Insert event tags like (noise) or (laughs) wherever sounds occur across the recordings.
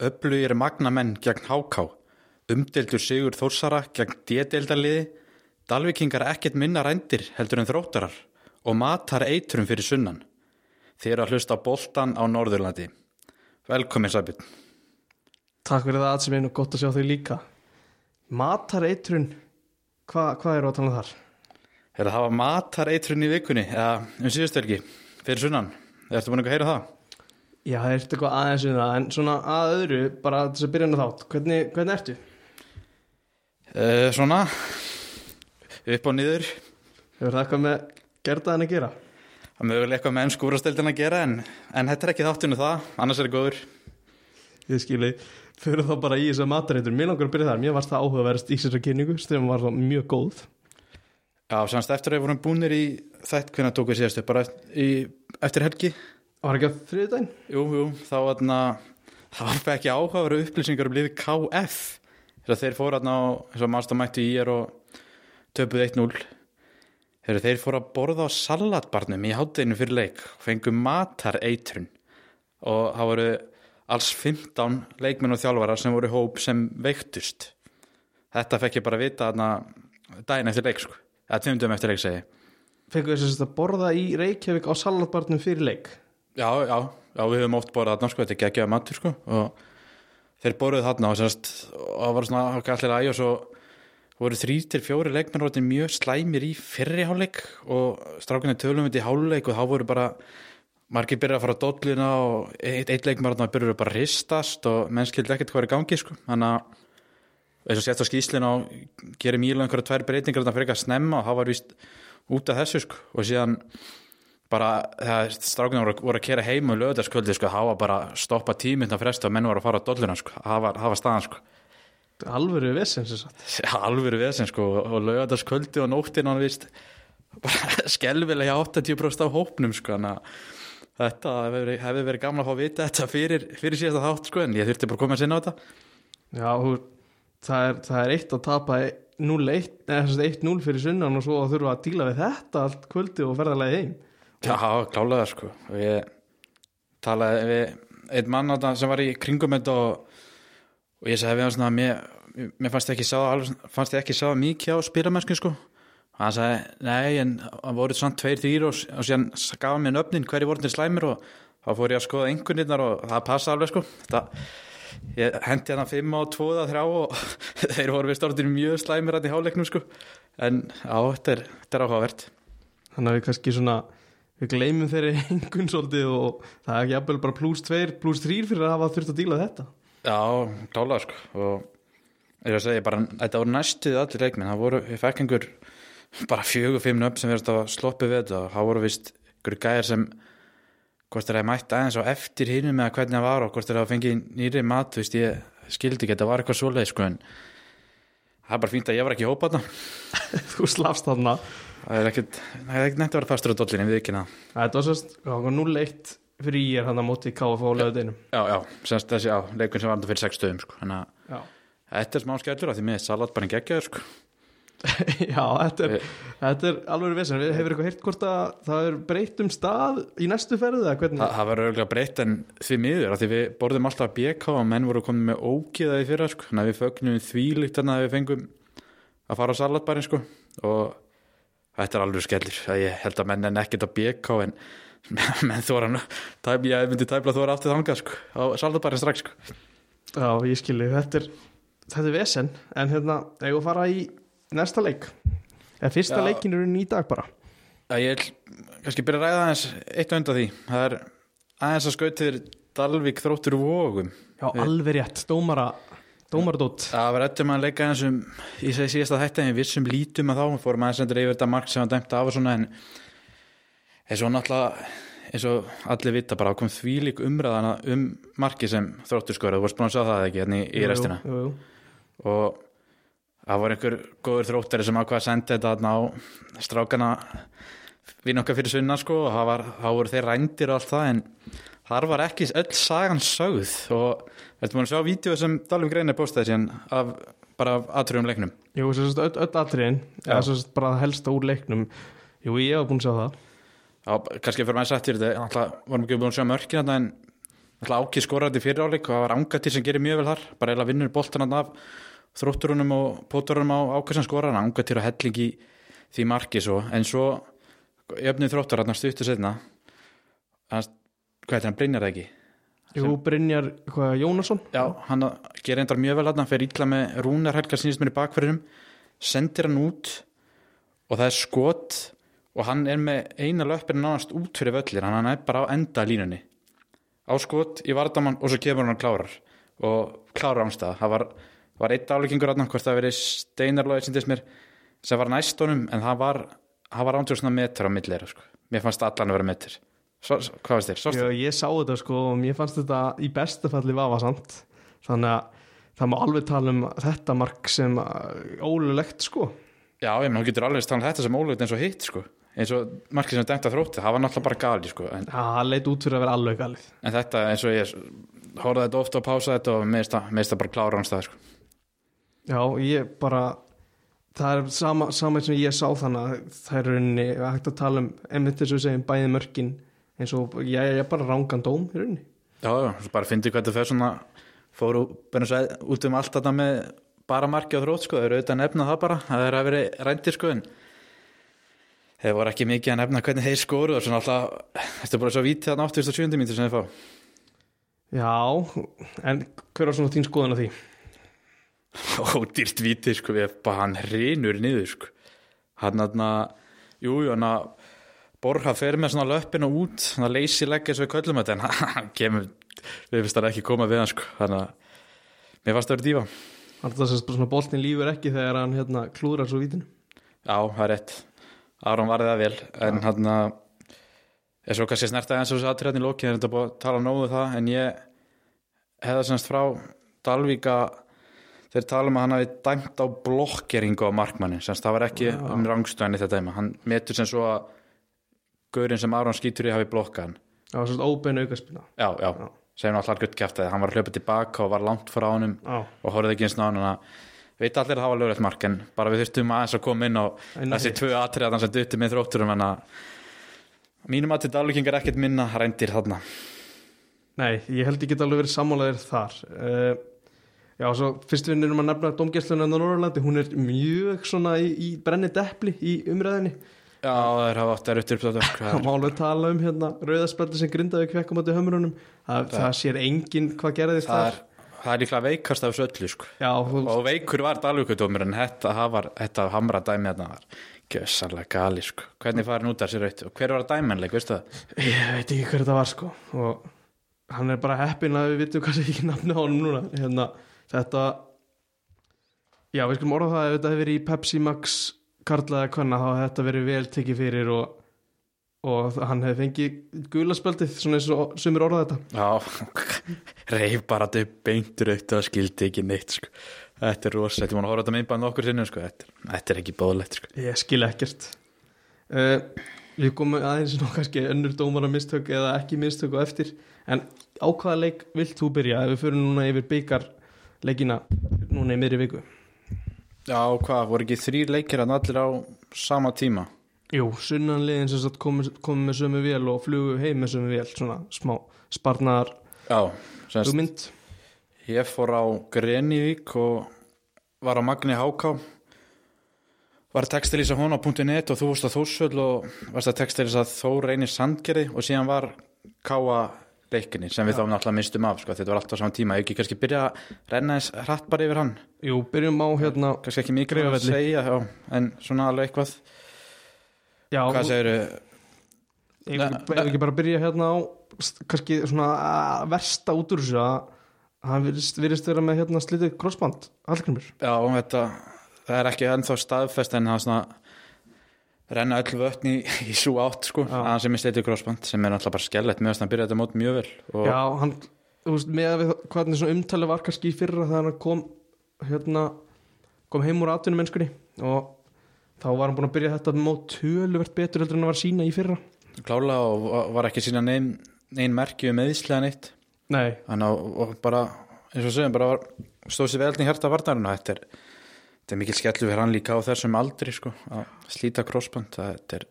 Öflugir magnamenn gegn háká. Umdeldur sigur þórsara gegn D-deildarliði. Dalvikingar ekkert minna rændir heldur en þróttarar og matar eitrum fyrir sunnan. Þeir eru að hlusta á boltan á Norðurlandi. Velkomin Sabjörn. Takk fyrir það aðsum einu og gott að sjá þau líka Matar eitrun Hva, Hvað eru að tala um þar? Er það hafa matar eitrun í vikunni eða um síðustu helgi fyrir sunnan? Ertu búin að heyra það? Já, það er eitthvað aðeins um það En svona að öðru, bara þess að byrja hennar þátt Hvernig, hvernig ertu? Uh, svona, upp og niður. Hefur það eitthvað með gerðaðan að gera? Það mögulega eitthvað með ennsku úrastöldin að gera en, en þetta er ekki þáttinu það, annars er það góður. Ég skilji, fyrir þá bara í þess að matareitur Mér langar að byrja þar, mér varst það áhugaverðast í þessari kynningu Stefán var það mjög góð Já, semst eftir að við vorum búinir í þætt hvernig tók við síðastu, bara í, eftir helgi. Var ekki á þriðdæn? Jú, jú, þá aðna, þá var ekki áhugaveru upplýsingar um liðið KF. Þegar þeir fóru aðna á, eins og maður mættu í er og töpuð 1-0. Þegar þeir fóru að borða á salatbarnum í hátteginu fyrir leik og fengu matar eitrun og það voru alls 15 leikmenn og þjálfara sem voru hóp sem veiktust. Þetta fekk ég bara vita aðna daginn eftir leik, sko. Eða tvimdum eftir leik, segi. Fengu þess að borða í Reykjavík á salatbarnum fyrir leik Já, já, já, við höfum oft borðað þarna, sko, þetta er geggjaða matur, sko, og þeir borðuð þarna og sérst, og það var svona allir æg og svo voru þrý til fjóri leikmenn rótin mjög slæmir í fyrri háleik og strákunni tölum við í háleik og þá voru bara margir byrjað að fara á dollina og eitt, eitt leikmenn rótin byrjuð bara að hristast og menn skildi ekkert hvað er í gangi, sko, þannig að eins og sett á skýslinu og gerir mýla einhverja tvær breytingar þarna fyrir ekki að snemma og það var vist út af þessu, sko, og síðan bara þegar strákunum voru, voru að kera heim og lögðarskvöldi sko, hafa bara stoppa tíminn að fresta og menn voru að fara á dolluna sko, hafa, hafa staðan sko. Alvöru að alveg við þessin sko og lögðarskvöldi og nóttin hann vist (laughs) bara skelvilega 80% af hópnum sko þannig að þetta verið, hefði verið gamla að fá að vita þetta fyrir, fyrir síðasta þátt sko en ég þurfti bara að koma að sinna á þetta. Já, hú, það, er, það er eitt að tapa 0-1 eða sem sagt 1-0 fyrir sunnan og svo að þurfa að díla við þetta allt kvöldi og ferðarlega heim Já, klálega sko. Ég talaði við einn mann þarna sem var í kringum þetta og, og ég sagði við hann svona mér, mér fannst ég ekki sá mikið á spyramennsku sko? Og hann sagði, nei, en það voru svona tveir þýr og, og síðan gaf hann mér nöfnin hverju voru til slæmir og þá fór ég að skoða einhvernirnar og það passa alveg sko. Þetta, ég hendi hann að fimm á tvoða þrjá og (laughs) þeir voru við stórtir mjög slæmir hann í háleiknum sko. En já, þetta er, þetta er áhugavert. Þannig að við kannski svona við gleymum þeirri (laughs) engun svolítið og það er ekki jafnvel bara pluss 2, pluss 3 fyrir að hafa þurft að díla þetta. Já, klálega sko og ég er að segja bara þetta voru næstuð allir leikminn, það voru, ég fekk einhver bara fjögur, fimm nöfn sem verðast að sloppi við þetta og það voru vist einhverju gæjar sem hvort þeir að mætta aðeins á eftir hínum með hvernig það var og hvort þeir að fengi nýri mat, þú veist, ég skildi ekki, þetta var eitthvað svoleið sko en það er bara fínt að ég var ekki í hópa þarna. (laughs) Þú slafst þarna það er ekkert, það er ekkert nefnt að vera fastur á dollinni við ekki það Þetta var sérst 0-1 fyrir ég er hann að móti KF á löðinum Já, já, semst þessi, já, leikun sem var þetta fyrir sex stöðum sko, þannig að þetta er smá skellur af því með salat bara en geggjaður sko. (laughs) Já þetta, er, þetta er alveg vissin Við hefur eitthvað heyrt hvort að það er breytt um stað í næstu ferðu eða hvernig? Þa, það var örgulega breytt en því miður af því við borðum alltaf BK og menn voru komin með ógiðaði fyrra sko, að við þetta er alveg skellir. Ég held að menn en ekkert á BK en menn þóra ég myndi tæpla þóra aftur þangað sko. Á salatbærin strax sko. Já, ég skilji, þetta er þetta er vesen, en hérna eigum við að fara í næsta leik? Eða fyrsta Já. leikin er í dag bara. Að ég vil kannski byrja að ræða aðeins eitt undan því. Það er aðeins að skautir Dalvik þróttur vógum Já, alveg rétt, dómara dómaradótt Það var maður að leika eins um í segi síðasta þætti en við vissum lítum að þá við fórum aðeins endur yfir þetta mark sem var dæmt af og svona en eins og náttúrulega eins og allir vita bara kom þvílík umræðana um marki sem þróttur skoður, þú varst búin að sjá það ekki hérna í, restina? jú, jú, og það var einhver góður þróttari sem ákvað að senda þetta á strákana vinn okkar fyrir sunna sko og það voru þeir rændir og allt það en þar var ekki öll sagan sögð. Og þetta maður að sjá vídeo sem Dalvik Reynir postaði síðan af, bara af atriðum leiknum? Jú, svo öll, atriðin eða svo bara helsta úr leiknum. Jú, ég hef búin að sjá það. Já, kannski fyrir maður sættir þetta, náttúrulega vorum ekki búin að sjá mörkin þarna en alltaf ákið skorandi fyriráleik og það var ángatir sem gerir mjög vel þar. Bara eiginlega vinnur boltan af þrótturunum og póturunum á ákvæðsan skorar ángatir og helling í því marki svo. En svo jöfnið þróttur Jú, Brynjar hvað, Jónasson? Já, hann gerir endar mjög vel hann hann fer ítla með Rúnar Helgar sínist mér í bakverðinum sendir hann út og það er skot og hann er með eina löppin nánast út fyrir völlir hann er bara á enda línunni. Á skot í vardamann og svo kemur hann klárar og klárar ánstæða það var, var eitt afleikingur hann hvort það verið steinarlóðið þess mér sem var næst honum en það var, var ándur svona metur á millera sko. mér fannst allan að vera metur Svo, hvað veist þér? Sástu? Já, ég sá þetta sko og mér fannst þetta í bestu falli vafasamt þannig að það má alveg tala um þetta mark sem ólulegt sko Já, ég menn, hún getur alveg talað um þetta sem ólögt eins og hitt sko. eins og markið sem dæmt að þrótti það var náttúrulega bara gali sko. en, Já, það leit út fyrir að vera alveg galið en þetta eins og ég horfði þetta ofta og pása þetta og meðist það bara klára hans það sko. Já, ég bara það er sama, sama sem ég sá þannig að það er rauninni hægt að tala um eins og ég er bara rángan dóm í rauninni Já, já, bara fyndi hvað þetta fer svona fóru út um allt þetta með bara marki á þrótt sko, það eru auðvitað að nefna það bara það er að vera rændir sko en þeir voru ekki mikið að nefna hvernig þeir skoru og svona alltaf þetta er bara svo vítið að 87. mítur sem þeir fá Já, en hver var svona þín skoðan á því? (laughs) Ódýrt vítið sko, við bara hann reynur niður sko hann aðna, jú, hann að Borja fer með svona löppina út hann að leysi leggja svo í köllum en (laughs) hann kemur, við finnst það ekki koma við hann sko, þannig að mér fannst það verið dífa Þannig að það svona boltin lífur ekki þegar hann hérna, klúðrar svo vítinu Já, það er rétt. Aron varði það vel en hann að ég svo kannski snerta eins og þessu aðtriðan í lóki en þetta búið að tala nógu um það en ég hefða semst frá Dalvíka þeir tala um að hann hafi dæmt á blokkeringu á markmanni semst það var ekki um rangstöðan í þetta dæma hann metur sem svo að gaurinn sem Aron skýtur í hafi Það var svona óbein aukarspila Já, já, Já. hann alltaf gutt kæftið hann var að hljópa tilbaka og var langt frá honum Já, og horfði ekki eins og náðan veit allir að var lögulegt mark en bara við þurftum aðeins að koma inn á á þessi tvö atriðan sem dutti með þrótturum en að mínum að til dalvíkingar ekkert minna rændir þarna. Nei, ég held get alveg verið sammálaðir þar. Uh, Já, svo fyrst við erum að nefna domgæsluna á Norrlandi, hún er mjög svona í, í brenni deppli í umræðinni Já, það (laughs) er að Það má alveg tala um hérna rauðaspeldi sem grindaði kvekkum átti hömrunum það, það sér enginn hvað gerðist það þar það er líklega veikast af þessu öllu sko. Já, þú, og veikur var dalvíkudómur en þetta, það var, þetta hamra dæmi þetta var gjössanlega gali sko. hvernig farin út af sér raut og hver var að dæmenleik, veistu það? ég veit ekki hver þetta var sko og hann er bara heppinn að við vitum hvað sé ekki nafni á honum núna hérna, þetta já, við skulum orða það ef þetta hefur verið í Pepsi Max karlaði kvanna þá hefði þetta verið vel tekið fyrir og, og hann hefði fengið gulaspöldið svona eins og sumir orða þetta Já, (laughs) reyf bara þetta beintur aukt og skildi ekki neitt sko. þetta er rosa, þetta er mann að horfa þetta með einbæðan okkur sinni sko. þetta, þetta er ekki bóðlegt sko. Ég skil ekkert uh, Við komum aðeins nú kannski önnur dómara mistök eða ekki mistök og eftir en á hvaða leik vilt þú byrja ef við fyrir núna yfir byggar leikina núna í miðri viku Já, hvað, voru ekki þrýr leikir að allir á sama tíma? Jú, sunnanliðin sem komið kom með sömu vél og flugu heim með sömu vél svona smá sparnar Já, semst, hugmynd. ég fór á Grenivík og var á Magni Háká. Var að textilísa hún á .net og þú varst að Þórsöld og varst að textilísa þó reynir Sandgerði og síðan var Káa leikinni sem við þá náttúrulega mistum af sko, þetta var alltaf á sama tíma, ég ekki kannski byrja að renna þess hratt bara yfir hann. Jú, byrjum á hérna kannski ekki mikið að segja já, en svona alveg eitthvað. Já, hvað segirðu, ég vil ekki bara byrja hérna á kannski svona versta út úr þessu að hann virðist, virðist vera með hérna slitið crossband Hallgrimur já, þetta það er ekki ennþá staðfest en það er svona renna öll vötn í, í svo átt sko, að sem er stetið crossband sem er náttúrulega bara skellett með að hann byrja þetta mót mjög vel og Já, hann, þú veist, með hvernig svona umtali var kannski í fyrra þegar hann kom hérna, kom heim úr atvinnum mennskunni og þá var hann búin að byrja þetta mót töluvert betur heldur en að var sína í fyrra. Klála og var- ekki sína neinn nein merki um eðislega neitt Nei, þannig að og bara, eins og segjum, bara var, stóð sér vel í hjarta varnarinn þetta er, þetta er mikil skellu fyrir hann líka á þessum aldri sko, að slíta crossband. Þetta, er,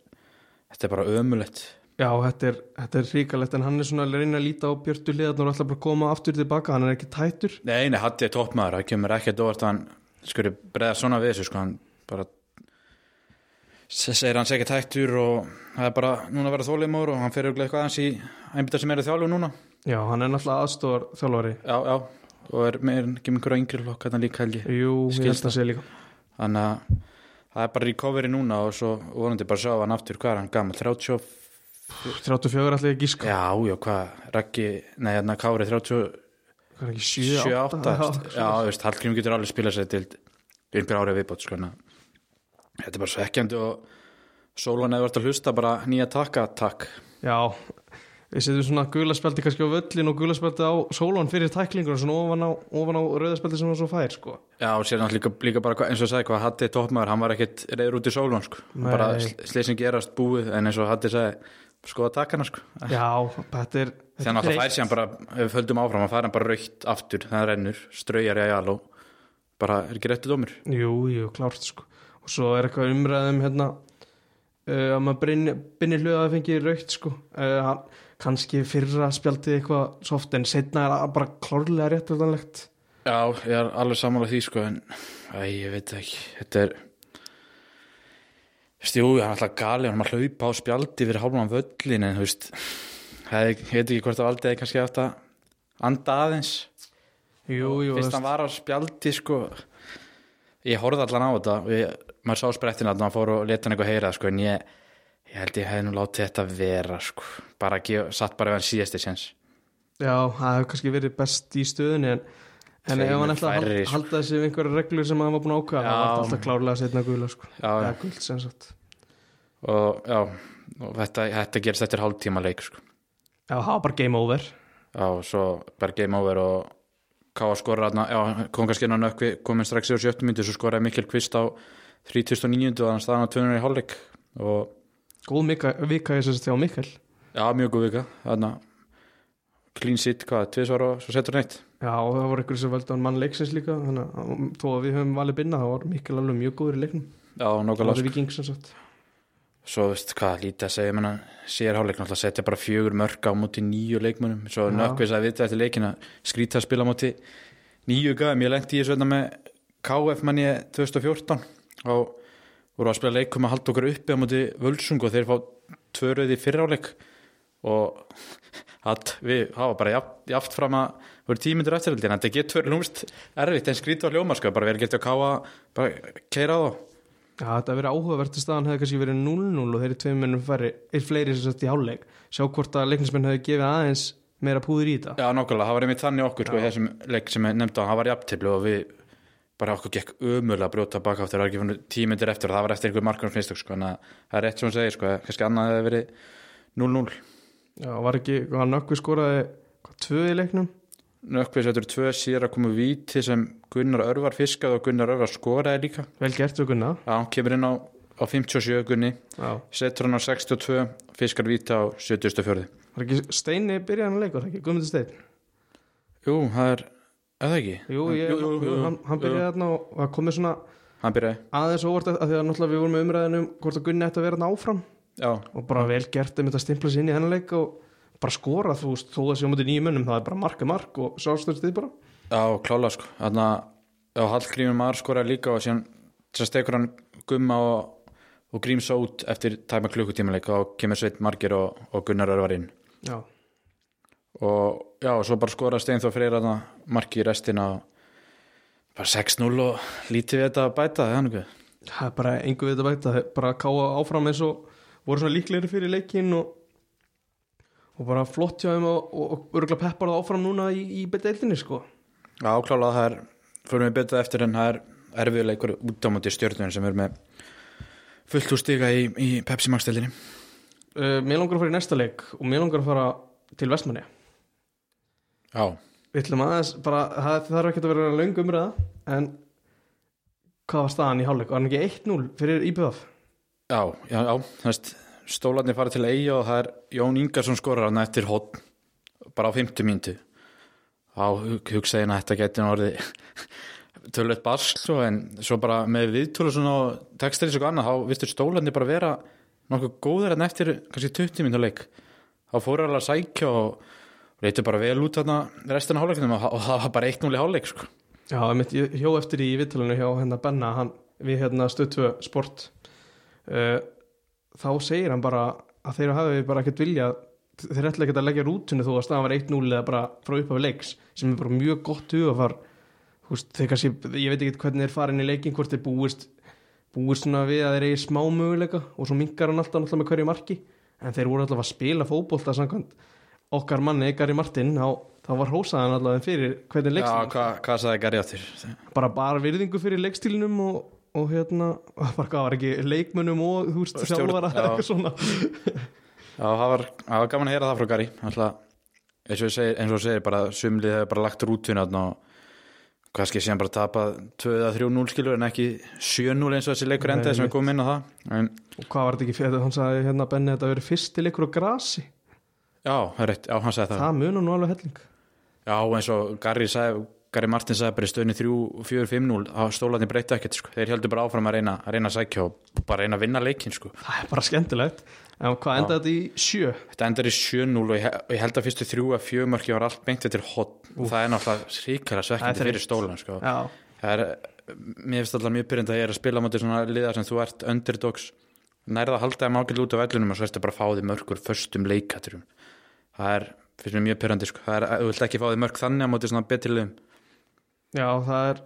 þetta er bara ömulegt Já, þetta er, þetta er ríkalegt en hann er svona að reyna að líta á Björtu liðarnar og ætla bara koma aftur tilbaka, hann er ekki tættur. Nei, nei, Hatti er toppmaður, það kemur ekki að dóvart að hann skuri breða svona við þessu sko, hann bara segir hann segja tættur og það er bara núna að vera þólimór og hann fyrir eitthvað aðeins í einbytta sem er í þjálfu núna. Já, hann er náttúrulega aðstofar þjálfari Já, já, og er með einhverja yngri flokk hann líka held ég. Jú, ég held að segja líka. Þannig að það er bara recovery núna og svo vonandi bara sjá hann aftur hvað er hann gammal, 30 34 allir ekki gíska. Já, já, hvað, Raggi nei, hérna Kári 37, Hvað er ekki 7, 8 já, Hallgrim getur alveg spilað sér til einhver ári viðbót, sko þetta er bara svekkjandi og Sólan eða vart að hlusta bara nýja takka, takk. Já, við setjum svona gulaspeldi kannski á völlin og gulaspeldi á sólón fyrir tæklingur og svona ofan á, ofan á rauðaspeldi sem hann svo fær sko. já, og sér náttúrulega líka, líka bara eins og sagði hvað Hatti toppmaður, hann var ekkit reyður út í Sólan sko, Nei. bara slýsing gerast búið en eins og Hatti sagði, skoða takkana sko Já, þetta er Þannig að það fær síðan bara, ef við földum áfram að fara hann bara raukt aftur, það rennur, straujar í ajal og bara er ekki réttið dómur. Jú, jú, klárt sko og svo er eitthvað umræðum hérna uh, að maður binni hluga að fengi raukt sko uh, hann, kannski fyrra spjaldið eitthvað soft en setna er það bara klárlega réttvöldanlegt Já, ég er alveg sammála því sko, en æ, ég veit það ekki, þetta er, jú, hann er alltaf gali, hann er að hlaupa á spjaldi fyrir hálfum völlin, en þú veist, það ég veit ekki hvort að valdið er kannski átt að anda aðeins. Jú, jú, Fyrst hann var á spjaldi sko, ég horfði allan á þetta og ég, maður sá sprettin að hann fór og leta hann eitthvað heyra sko, en ég, ég held ég hefði nú látið þetta vera sko, bara ekki, satt bara ef hann síðasti sens. Já, það hefur kannski verið best í stöðunni en, en ef hann ætla að halda, sko. halda þessi við einhverja reglur sem hann var búin að ákvæða það var alltaf klárlega setna gula sko. Já, eða já. guld sem sagt og já, og þetta, þetta gerist eftir hálftíma leik sko. Já, það var bara game over já, svo bara game over og Káa skora þarna, já, kom kannski inn á nökkvi komin strax yfir sjöttum myndi, svo skoraði Mikkel Kvist á 39. og þannig staðan á 200 í hálfleik og Góð mika, vika ég sérst hjá Mikkel. Já, mjög góð vika. Þarna clean sit, hvað, tvisvar og svo setur hann eitt. Já, og það voru einhverju sem veldi á mann leiksins líka þannig að þó að við höfum valið binna þá var Mikkel alveg mjög góður í leiknum. Já, Það nokkulega var viking sem sagt. Svo veist hvað, lítið að segja menna, sér hálfleik, náttúrulega setja bara fjögur mörg á móti nýju leikmönum, svo Já. nökkvis að vita eftir leikin að skrýta að spila á móti nýju gæðum, ég lendi í þessu þetta með KF manni 2014 og voru að spila leikum að halda okkur uppi á móti völsung og þeir fá tvöruði fyrráleik og að við hafa bara jaft, jaft fram að voru tímyndur eftirhaldi en þetta getur lúmst erfitt en skrýta á ljóma sko, bara verið getið að káa bara keira á þá. Já, þetta verið áhugavert í staðan hefði kannski verið 0-0 og þeirri tveim mennum færri eitt fleiri sem sagt í hálfleik. Sjá hvort að leiknismenn hefði gefið aðeins meira púður í þetta. Já, nákvæmlega, það var einmitt þannig okkur sko, þessum leik sem á, það var jafntefli og við bara okkur gekk ömulega að brjóta baka áttur, það var ekki fyrir tímyndir eftir og það var eftir einhver markur finnstök, sko, en að það er rétt sem hún segir, sko, kannski annað hefði verið 0-0 Já, var ekki, hann nökkvi skoraði hvað, tvö í leiknum? Nökkvið setur tvö síðar að koma víti sem Gunnar Örvar fiskað og Gunnar Örvar skoraði líka. Vel gert við gunna. Já, hann kemur inn á, á 57 Gunni. Já, setur hann á 62, fiskar víti á 74 var ekki Steini byrjaði hann að leika, var það ekki, Jú, það er, eða ekki? Jú, ég, jú, jú, jú, hann, hann byrjaði þarna og það komið svona Hann byrjaði, aðeins óvart að því að náttúrulega við vorum með umræðinu um hvort að Gunni ætti að vera þarna áfram. Já, og bara vel gert um þetta stimpla sér inn í hennar leik og bara skora þú veist, þó að sé á mútið nýjum mönnum það er bara mark er mark og sjálfstöðstið bara. Já, klála sko. Þannig að Hallgrímur Mar skoraði líka og síðan stekur hann gumma og, og grímsa út eftir tæma klukkutímaleik og kemur sveit margir og, og Gunnar Örvar inn. Já, og já, og svo bara skoraði Steinþór Freyr marki í restina bara 6-0 og lítið við þetta að bæta það er hann ekki það er bara engu við þetta bæta það er bara að káa áfram eins og voru svona líklegri fyrir leikin og, og bara flott hjá þeim og, og, örgulega peppar það áfram núna í, í beteildinni sko. Já, klála það er, fyrir mig betað eftir en það er erfiðleikur út á móti stjórnum sem er með fullt úr stiga í, í Pepsi Max deildinni uh, Mér langar að fara í næsta leik og mér langar að fara til Vestmanni Já, Við ætlum aðeins bara, það þarf ekki að vera löng umræða en hvað var staðan í hálfleik? Var hann ekki 1-0 fyrir IBF? Já, já, já, þannig stólarnir fara til Eyja og það er Jón Ingarsson skorar hann eftir hotn bara á 50 mínútu þá hug- hugsaði hann að þetta geti nú orðið (laughs) tölvöld barsk svo, en svo bara með svona og textir eins og annað þá vistur stólarnir bara vera nokkuð góður en eftir kannski 20 minnur leik þá fóru alveg að sækja og leytið bara vel út þarna restina hálfleikinum og, það var bara 1-0 í hálfleik sko. Já, einmitt, ég hjó eftir í vittalinu hjá hérna Benna, hann, við hérna stöðtvö sport. Uh, þá segir hann bara að þeir hafi bara ekkert vilja þeir ætla ekkert að leggja rútinu þó að staðan var 1-0 eða bara frá upphafi leiks sem er bara mjög gott hugafar þeir kannski, ég veit ekki hvernig þeir farin í leikin hvort þeir búist búist svona við að þeir eigi smá möguleika og svo minkar hann alltaf náttúrulega með hverju marki. En þeir voru alltaf að spila fótbolta samkvæmt okkar manni, Gary Martin þá, þá var hósaðan alltaf fyrir hvernig Já, leikstíl hva, hvað sagði Gary áttir? bara bara virðingu fyrir leikstílinum og, og hérna, (laughs) bara hvað var ekki leikmönnum og þú veist, já. eitthvað svona? Já, það var, það var gaman að heyra það frá Gary. Alltaf, eins og þú segir, bara sumlið hefur bara lagt þarna og kannski síðan bara tapað 2-3-0 skilur en ekki 7-0 eins og þessi leikur endaði sem við komum inn á það. En og hvað var þetta ekki fyrir, hann sagði hérna Benni þetta verið fyrsti leikur á grasi já, það rétt, já, hann sagði það. Það munar nú alveg helling. Já, eins og Gary, sagði, Gary Martin sagði bara í stöðni 3-4-5-0 þá stólarnir breytta ekkert, sko. þeir heldur bara áfram að reyna að reyna að sækja og bara reyna að vinna leikin sko. það er bara skemmtilegt. En hvað endaði þetta í sjö? Þetta endar í 7-0 og ég, held að fyrstu þrjú að fjömörki var allt beint eftir hot og það er náttúrulega ríkara Það svekkandi fyrir stólan sko. það er, mér finnst alltaf mjög pyrrandi að ég er að spila móti svona liða sem þú ert underdogs nærða að halda þeim ágætt út á vellunum og svo ertu bara að fá því mörgur föstum leikaturum það er, finnst mér mjög pyrrandi sko. það er, þú vilt ekki fá því mörg þannig á móti svona betrilegum já, það er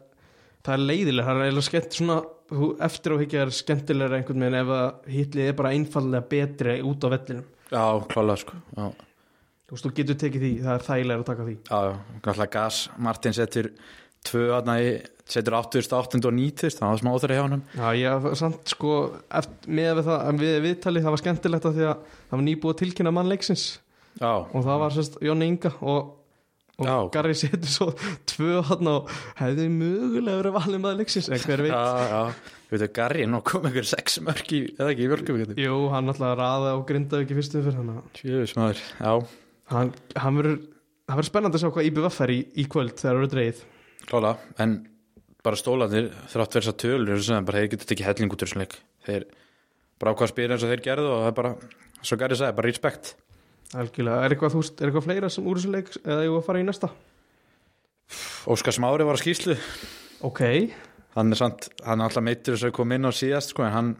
það er leiðilega, það er eiginlega skemmt svona þú- eftir á higgja er skemmtilega einhvern veginn ef að hitlið er bara einfallega betri út á vellinum. Já, klálega sko. Já, þú veist, þú getur tekið því, það er þægilega að taka því. Já, já, náttúrulega gas Martin setur tvö aðna í setur 8.8 og 9 það var smá óþæri hjá hann Já, ég var samt sko eftir, með það, við viðtalið það var skemmtilegt að því að það var nýbúið að tilkynna mann leiksins Já, og það var sérst Jonni Inga og, og. Garri setur svo tvö hann og hefði mögulega verið valið maður leiksins en hver veit, já, já Við veitum, Garri, nú kom einhver sex mörg í, eða ekki, í mörgum jú, hann alltaf raða og grinda ekki fyrstu fyrir hann Tjöfus maður, já, hann, hann verður spennandi að sjá hvað IBVF er í, í kvöld þegar það verður dreigð klálega En bara stólanir, þrátt verið þess að tölur sem bara, þeir geta tekið helling út úr þessum leik. Þeir bara ákvað að spila eins og þeir gerðu og það er bara, svo Garri sagði, bara respect algjörlega, er eitthvað, veist, er eitthvað fleira sem úr þessu leik eða ég var að fara í næsta? Óskar Smári var á skýslu ok, hann er samt, hann er alltaf meittur þess að kom inn á síðast sko, en hann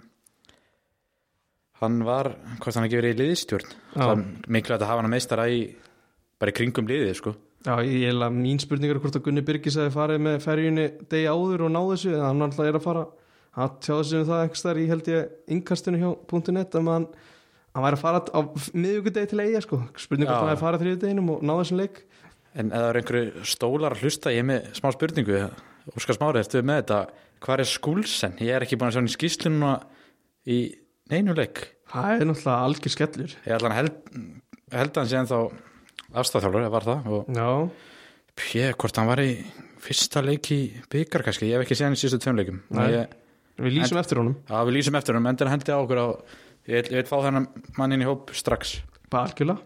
hann var, hvort hann ekki verið í það er miklu að hafa hann að meistara í bara í kringum liðið sko. Já, ég held að mín spurning er hvort að Gunni Birgis hefði farið með ferjunni degi áður og náðu þessu en hann alltaf er að fara. Að tjáða sig um það einhvers þar í held ég að hann, væri að fara á miðugudegi til eiga sko. Spurning hvort hann hefði farið þriðudeginum og náðu þessum leik. En það er einhverju stólar að hlusta ég með smá spurningu. Óskar Smári, ertu með þetta? Hvað er skúlsen? Ég er ekki búin að sjá hann í skýslununa í neinu leik. Það er náttúrulega algjör skellur. Ég ætla held, held að hann sé ennþá afstæðþjálfur, var það? Og Já, ég, hvort hann var í fyrsta leik í byggar kannski, ég hef ekki séð hann í síðustu tveim leikum. Við lýsum eftir honum Já, við ég, vil- ég fá þennan mann inn í hóp strax. bara algjörlega.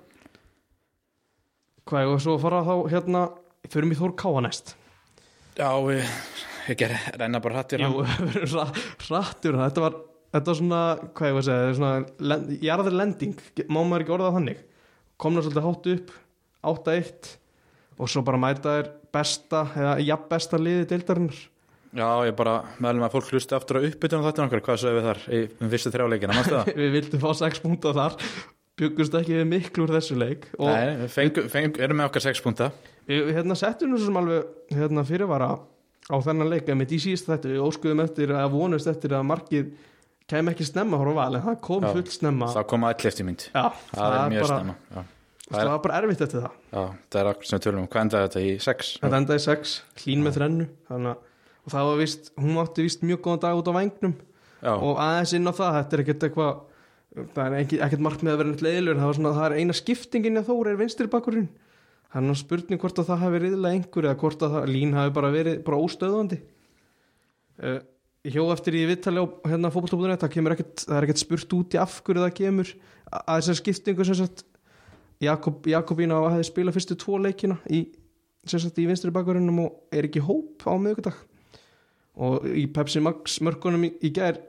Hvað, og svo að fara þá hérna förum í Þór Káa næst. Já, við, ég ger, renna bara hrættir Jú, (laughs) ra- rattur þetta var, þetta var svona, hvað ég var að segja þetta er svona, lend, jarðar lending má maður ekki orða það þannig? Komna svolítið hátt upp, 8-1 og svo bara mæta þér besta eða jafn besta liði deildarinnar Já, ég bara meðlum að fólk hlusti aftur á uppbytun þáttin okkur, hvað sögum við þar í um fyrstu þrjá leikina, mannstu það? (laughs) við vildum fá 6 púnta þar byggust ekki við miklu úr þessu leik Nei, við fengum, fengum, erum með okkar sex púnta. við hérna settum nú sem alveg hérna, fyrirvara á þennan leik en með í síðast þetta við óskuðum eftir að vonust eftir að markið kem ekki snemma frá val en það kom Já. full snemma Það kom að eftir mynd. Já, Það, er mjög bara, snemma. Já. það, það var bara erfitt eftir það Já, það er akkur sem við tölum um. Hvað endaði þetta í sex? Þetta endaði sex, hlín með þrennu þannig, að- og það var vist, hún átti vist mjög góðan dag út á vængnum. Já, og aðeins inn á það, þetta er ekkert eitthvað það er ekkert mark með að vera neitt leiðilegur það, var svona, það er eina skiptingin að þóra er það er nú spurning hvort að það hafi riðilega einhver eða hvort að það, lín hafi bara verið bara óstöðandi uh, ég hjó eftir í viðtali á hérna fótbolltoppunum það kemur ekkert, það er ekkert spurt út í af hverju það kemur. Að þessar skiptingu sem sagt Jakob, Jakobína hefði spilað fyrstu tvo leikina í, sem sagt, í vinstri bakverðinum og er ekki hóp á miðvikudag og í Pepsi Max mörkunum í, í gær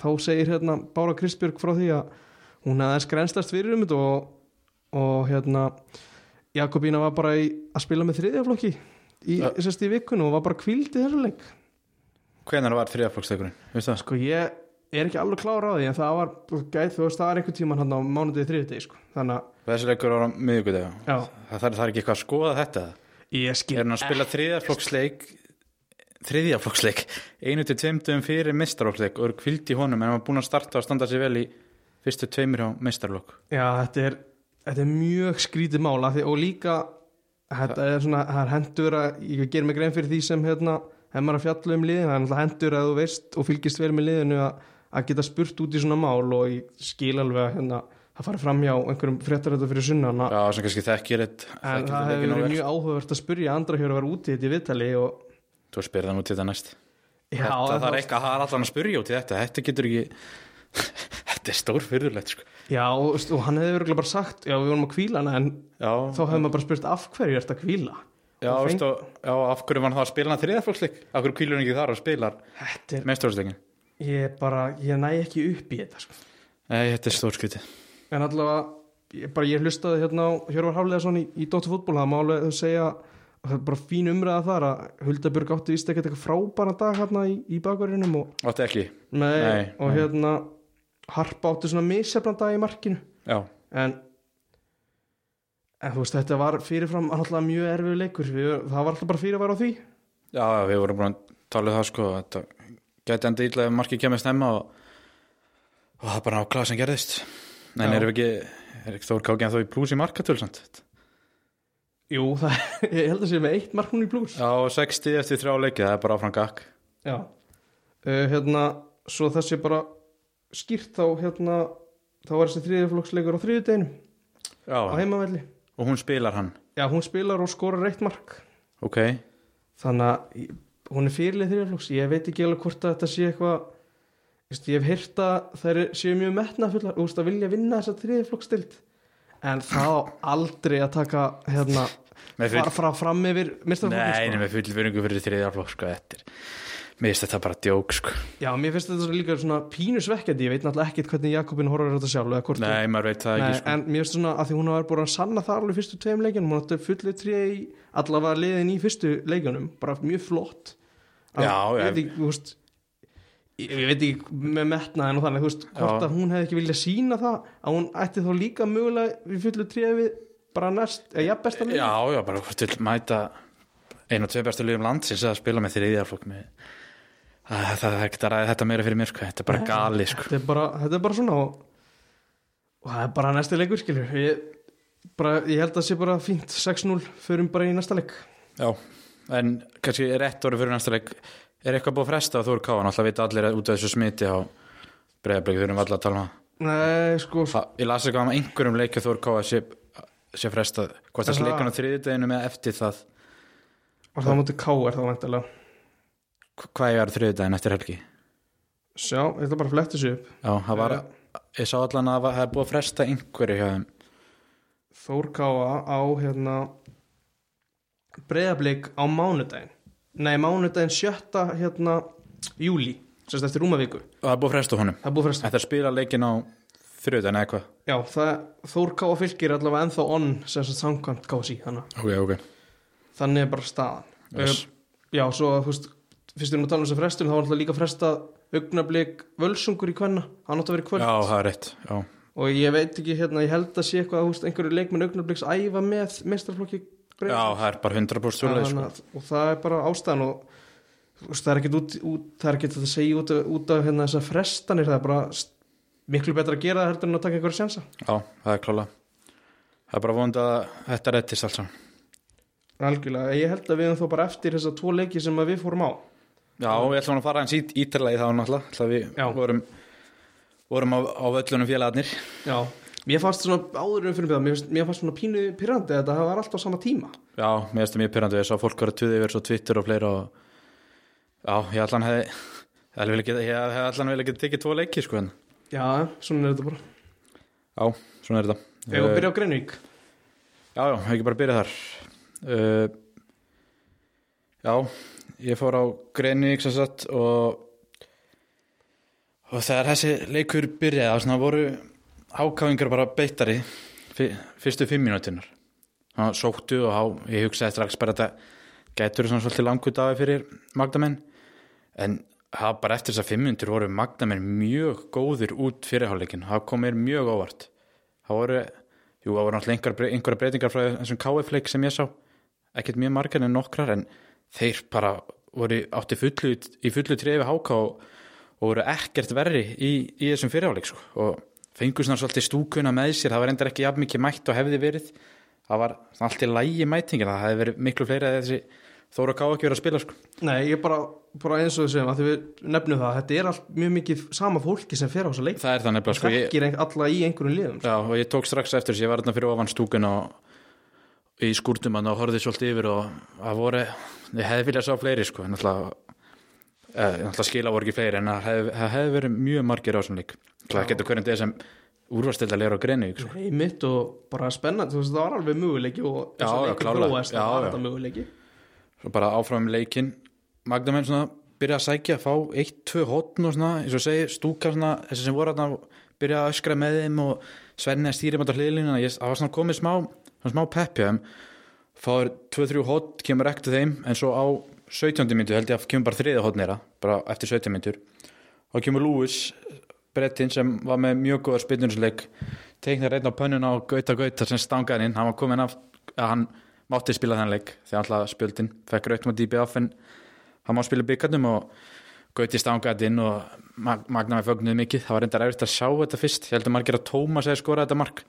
þá segir hérna Bára Kristbjörg frá því að hún hefði skrænslast fyrir um þetta og, og hérna Jakobína var bara í, að spila með þriðjaflokki í, Ja. í vikun og var bara kvíld í þessu leik. Hvenar var það? sko ég er ekki alveg klára á því en það var gæð þú veist það var einhvern tíman hann á mánudegi þriðjudegi sko. Þannig að þessi leikur var á miðvíkudegi já, það, það er ekki eitthvað að skoða þetta? Ég skil er hann að spila þriðaflokksleik þriðjaflokksleik. Einu til tveimtum fyrir mistarflokksleik og eru kvild í honum en hann var búin að starta og standa sér vel í fyrstu tveimur á mistarflokk Já, þetta er, þetta er mjög skrítið mála því, og líka þetta er svona, það er hendur að ég ger mig grein fyrir því sem hérna hef maður að fjalla um liðin, það er náttúrulega hendur að þú veist og fylgist vel með liðinu að, að geta spurt út í svona mál og ég skil alveg að hérna, það fari fram hjá einhverjum fréttar þetta fyrir sunnan að- já, sem kannski þekkir eitt en það hefur verið mjög áhugavert að spurja andra hér að vera úti í þetta í viðtali og þú spyrir það nú til þetta næst. Já, þetta en þarf þá- eitthvað að hafa allan að spyrja út í þetta. Þetta getur ekki (laughs) þetta er stór fyrirlegt sko. Já, og, hann hefði örgulega bara sagt já, við vorum að kvíla hana en já, þá hefði maður bara spurt af hverju er þetta að kvíla já, og veist, og, já, af hverju var hann þá að spila hann þriðaflokksleik af hverju kvílur hann ekki þar og spilar Þetta er, meistarflokksleikin ég bara, ég næ ekki upp í þetta sko. nei, þetta er stór skriti En allavega, ég, bara, ég hlustaði hérna á Hjörvar Hafleðarsson í, í Dóttu fútból það að er bara fín umræða þar að Huldabjörg átti vist ekkert eitthvað frábæra dag hérna í, í bakverðinum og, átti ekki, nei, Nei, og hérna Harpa átti svona misjafnan dag í markinu. Já, en en þú veist, þetta var fyrirfram alltaf mjög erfið leikur. Við, það var alltaf bara fyrirvar á því. Já, já, við vorum búin að tala um það sko, þetta gæti enda illa ef markið kemur snemma og, og það er bara nákvæmlega sem gerðist. En erum við ekki, er ekki Þór Káki en þó í plús í markatöl samt Jú, (laughs) það, ég held að sé með eitt mark núna í blús já, 60 eftir þrjá leikið, það er bara áfram gakk. Já. Uh, Hérna, svo þessi bara skýrt þá hérna þá var þessi þriðjaflokksleikur á þriðjudeginum á já, heimavelli. Og hún spilar hann? Já, hún spilar og skorar eitt mark. Ok, þannig að hún er fyrirlið þriðjaflokks ég veit ekki alveg hvort að þetta sé eitthvað ég hef heyrt að þær séu mjög metnafullar og vilja vinna þessa þriðjaflokkstild en það á aldrei að taka hérna, fara fara fram yfir nei, mistaflokki nei, með full fyrirningu fyrir þriðjaflokk sko, er mér finnst þetta bara djók sko. Já, mér finnst þetta líka svona pínusvekkjandi ég veit náttúrulega ekkert hvernig Jakobin horfður þetta sjálf nei, maður veit það Nei, ekki sko. en mér finnst svona að því hún hafa búin að sanna það alveg fyrstu tveim leikjunum, hún átti fullið tré í allavega liðin í fyrstu leikjunum bara mjög flott Að- Já, ég veit ekki, þú veist ég, veit ekki með metnaðin og þannig þú veist, hvort Já. að hún hefði ekki viljað sína það að hún ætti þá líka mögulega í fullu tré við bara næst, eða besta lið já, já, bara hvort vil mæta einu og tvei bestu liðum landsins að spila með þriðjaflokk með það, það, er ekki að ræða þetta meira fyrir mér sko. þetta er bara gali sko. þetta er bara, þetta er bara svona og, og það er bara næsti leikur ég, bara, ég held að það sé bara fínt. 6-0 förum bara í næsta leik. Já, en kannski er ett orði fyrir næsta leik. Er eitthvað búið að fresta á Þór Káan alltaf vita allir út af þessu smiti á þurfum við allir að tala um það. Nei, sko, Það- Ég las eitthvað um einhverjum leikja Þór Káa sé, frestað hvort það? leikan á þriðjudeginu með eftir það. Var það mútið K er það vantilega Hva- hvað er þriðjudegin eftir helgi? Sjá, ég ætla bara að fletta þessu upp. Já, það var, ég sá allan að það er búið að fresta einhverju hjá þeim. Þór Káa á hérna breyðablík á mánudaginn. Nei, mánudaginn sjötta hérna júli, sérst eftir rúmavíku og það er búið að fresta honum. Það er búið fyrir Þetta er að spila leikin á þriðjudegin eða eitthvað Já, það, Þór Káa fylgir allavega ennþá on sem samkvæmt kási þannig, Ok, ok. Þannig er bara staðan. Yes. uh, Já, svo fyrst við erum að tala um þess að frestun þá var alltaf líka frestað augnablík völsungur í kvenna hann átti að vera í kvöld. Já, það er rétt Já, og ég veit ekki hérna, ég held að sé eitthvað að einhverju leikmenn augnablíks æfa með mestrarflokki Já það er bara 100% svoleið sko. Að- og það er bara ástæðan og það er ekkert er að segja út, af- út af hérna þessar frestanir það er bara miklu betra að gera heldur en að taka einhverja sjansa. Já, það er klála Það er bara vond að þetta rettist alls algjörlega, ég held að við erum þó bara eftir þessar tvo leiki sem við fórum á. Já, við ætlum að fara eins í það náttúrulega ætla við vorum, vorum á, á völlunum félagarnir. Já, mér fannst svona áður um fyrir það, mér, fannst- mér fannst svona pínu pyrrandi að það var alltaf sama tíma. Já, mér finnst það mjög pyrrandi, ég sá fólk vera tuðið yfir svo Twitter og fleira og Já, ég allan hefði ég hefði allan vel ekki tekið tvo leiki sko en já, svona er þetta bara. Já, svona er þetta. Ef við byrja á Greinvík Já, já, ekki bara byrja þar. Uh, Já, ég fór á Greinvík sem sagt og og þegar þessi leikur byrjaði þá svona voru ákáfingar bara beittari fyr, fyrstu fimm mínútunar það sóttu og á, ég hugsaði strax bara að þetta gætur svona svolítið langut af fyrir Magdamenn. En það bara eftir þess að fimm mínútur voru Magdamenn mjög góðir út fyrirháleikin það kom mér mjög óvart. Það voru, jú það voru náttúrulega einhverja, breytingar frá þessum KF-leik sem ég sá. Ekkert mjög margar en nokkrar en þeir bara voru átti fullu, í fullu trefi háka og, og voru ekkert verri í, í þessum fyrirháleik sko. og fengur svona svolítið stúkuna með sér. Það var endur ekki jafn mikið mætt og hefði verið. Það var allt í lægi mætingin. Það hefði verið miklu fleiri að þessi Þóra Ká ekki verið að spila sko. Nei, ég bara, bara eins og þessum að við nefnum það, þetta er allt mjög mikið sama fólki sem fer á þessa leik það er það nefnilega sko. ég, þekkir alla í einhverjum liðum sko. já, og ég tók strax eftir þess ég var þarna fyrir ofan stúkun og í skúrtum og horfði svolítið yfir og það voru, ég hefði viljað sá fleiri sko, eh, náttúrulega skila voru ekki fleiri en það hefði, það hefði verið mjög margir á þessum leik það getur hverjum þetta sem úrvastildar leira á greinu sko. Nei, mitt og bara spennandi, þú veist, það var alveg möguleiki og Já, þess að klárlega. þróast, Já, það var þetta möguleiki svo bara áfram leikinn. Magdamenn svona byrja að sækja fá eitt, tvö hotn og svona eins og segi stúka svona þessi sem voru að byrja að öskra með þeim og Svenni að stýri mæta hliðlínu það var svona komið smá, svona smá peppja þeim. Fáður tvö, þrjú hotn kemur ekkert þeim en svo á 17. myndu held ég að kemur bara þriða hotn þeirra bara eftir 17 myndur og kemur Lewis Brettin sem var með mjög góðar spilnursleik teiknar einn á pönnuna og Gauta Gauta sem stangaði inn, hann var komin af hann mátti spila þennan leik þegar alltaf spjöldin, fekk raut með DBF en hann má spila byggarnum og Gauti stangaði inn og Mag- Magna með fögnuði mikið, það var reyndar erfitt að sjá þetta fyrst, ég heldur margir að Tómas hefði skorað þetta mark.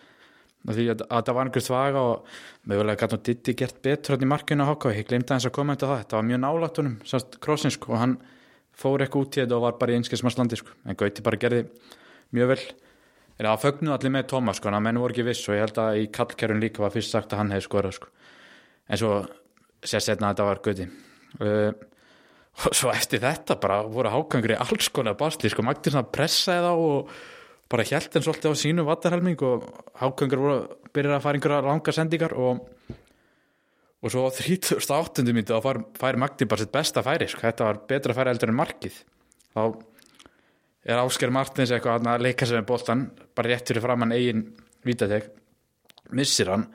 Af því að, að þetta var einhver þvaga og mögulega gæti nú Diddi gert betur hann í markinu á Háká, ég glemdi aðeins að koma þetta það, þetta var mjög nálægt honum, sást krossin sko, og hann fór eitthvað út í þetta og var bara í einskilsmannslandi sko, en Gauti bara gerði mjög vel. Er að fögnuðu allir með Tómas sko, en að menn voru ekki viss og ég held að í kallkerfun líka var fyrst sagt að hann hefði skorað sko. En svo sér setna að þetta var Gauti uh, og svo eftir þetta bara voru hákangur í alls konar basli sko, Magdi svona pressaði þá og bara hjælt en svolítið á sínu vattarhelming og hákangur voru byrjar að fara einhverja langa sendingar og og svo á 38. mínu þá fær, fær Magdi bara sitt besta færi sko. þetta var betra færi heldur en markið þá er Ásker Martins eitthvað að leika sem er boltan bara rétt fyrir framann eigin vítateg missir hann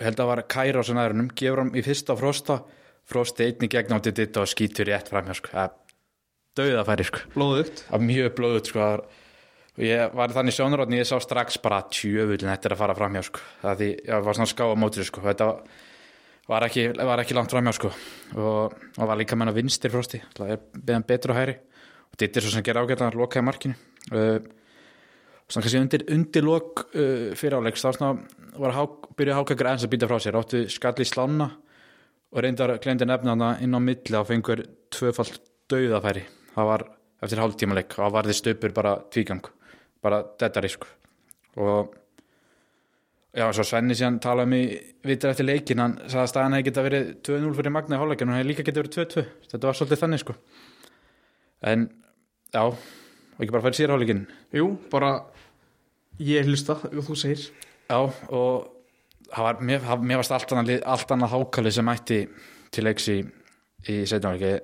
held að var Kæra á sann gefur hann í fyrsta frosta frosti einni gegn átti ditt og skýtur rétt framhjá sko. það döða færi sko. blóðugt mjög blóðut sko. og ég var þannig sjónurotni ég sá strax bara tjöfullin þetta er að fara framhjá sko. það því ég var svona ská á mótri sko. þetta var ekki, var ekki langt framhjá sko. og, og var líka menn að vinstir frosti það er betur á hæri og ditt er svo sem gera ágætlega að lokaði markinu uh, svona kannski undir, undir lok uh, fyrir áleiks þá var hák, byrjuði hákakur eins að býta frá sér. Áttu skall í slána og reyndar glemdi nefna hana inn á milli og fengur tvöfald dauðafæri. Það var eftir hálftíma leik það varði stöpur bara tvígang bara dettari sko. Og já, svo Svenni síðan talaði um í vitur eftir leikin, hann sagði að staðan hefði geta verið 2-0 fyrir Magna í hálfleikin og hefði líka geta verið 2-2, þetta var svolítið þannig sko. En já og ekki bara færi sér hálfleikin jú, bara ég hlusta, og þú segir Já, og það var, mér, það- mér varst allt annað, allt annað hákali sem mætti til leiks í, í setjumleiki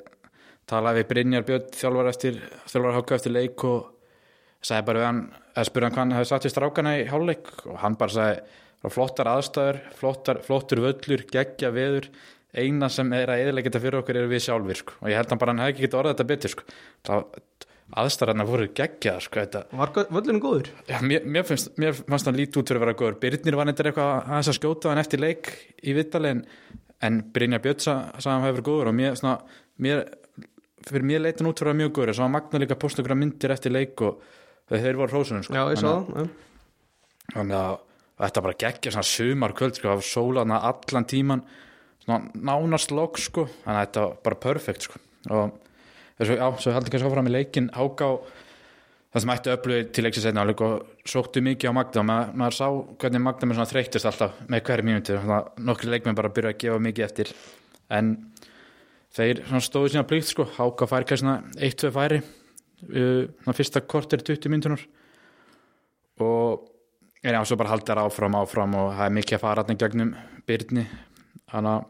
talaði við Brynjar Björn þjálfar eftir þjálfar háka eftir leik og sagði bara við hann að spura hann hvað hann hefði satt við strákana í hálfleik og hann bara sagði "Það flottar aðstæður, flottar, flottur völlur geggja veður, eina sem er að eðilega þetta fyrir okkur er við sjálfur sko. og ég held hann bara hann hefði ekki getið orðað þetta betur sko. Aðstæðarna voru geggjaðar sko, var völlinu góður? Já, mér, mér, finnst, mér fannst hann lítið út fyrir að vera góður. Byrnir var nefndir eitthvað að skjóta hann eftir leik í Vittali en, Brynja Björn sa- sagði hann hefur góður og mér, svona, mér fyrir mér leitin út fyrir að vera mjög góður. Svo hann magna líka posta okkur myndir eftir leik og þeir voru hrósunum sko. já, ég sá að- það þannig að þetta bara geggja svona sumar kvöld sko, það var sólaðna allan tíman svona nánast lok sko. Þannig að þetta var bara perfekt sko. Og þessu, já, svo heldur kannski áfram í leikin háká það sem ætti öflug til leiksins einna og sóttu mikið á Magda. Og maður, maður sá hvernig Magda með svona þreytist alltaf með hverju mínúti nokkri leikmenn bara byrja að gefa mikið eftir. En þeir stóðu sína blíkt sko. Háká fær kannski 1-2 færi uh, fyrsta kortir 20 mínútunar og en já, svo bara haldið þær áfram áfram og það er mikið að fara hann gegnum Byrni hann að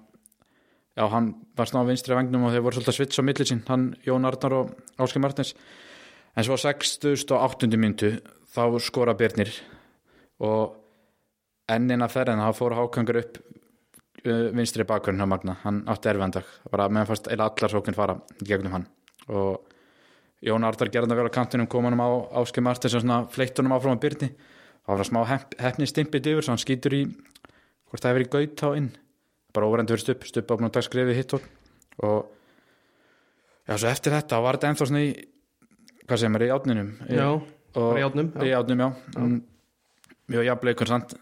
já, hann var sná vinstri á vengnum og þeir voru svolítið að svitsa á milli sín, hann Jón Arnar og Áskei Martins. En svo 68. myndu þá skora Byrnir og ennina ferðin þá fór Hákangur upp uh, vinstri bakverðin á Magna, hann átti erfiðandag bara meðan fannst eila allar sókn fara gegnum hann. Og Jón Ardar gerði að vera á kantinum kom hann á Áskei Martins og svona fleittunum áfram á Byrni það var smá hepp, heppni stimpið yfir svo hann skýtur í hvort það hefur í gaut á inn bara óverendur fyrir stupp, stupp áfnum dagskrifið hitt og já, svo eftir þetta var þetta ennþá svona í hvað sem er í átninum Já, og, bara í átnum, já. í átnum, já, já. mjög jafnleikur samt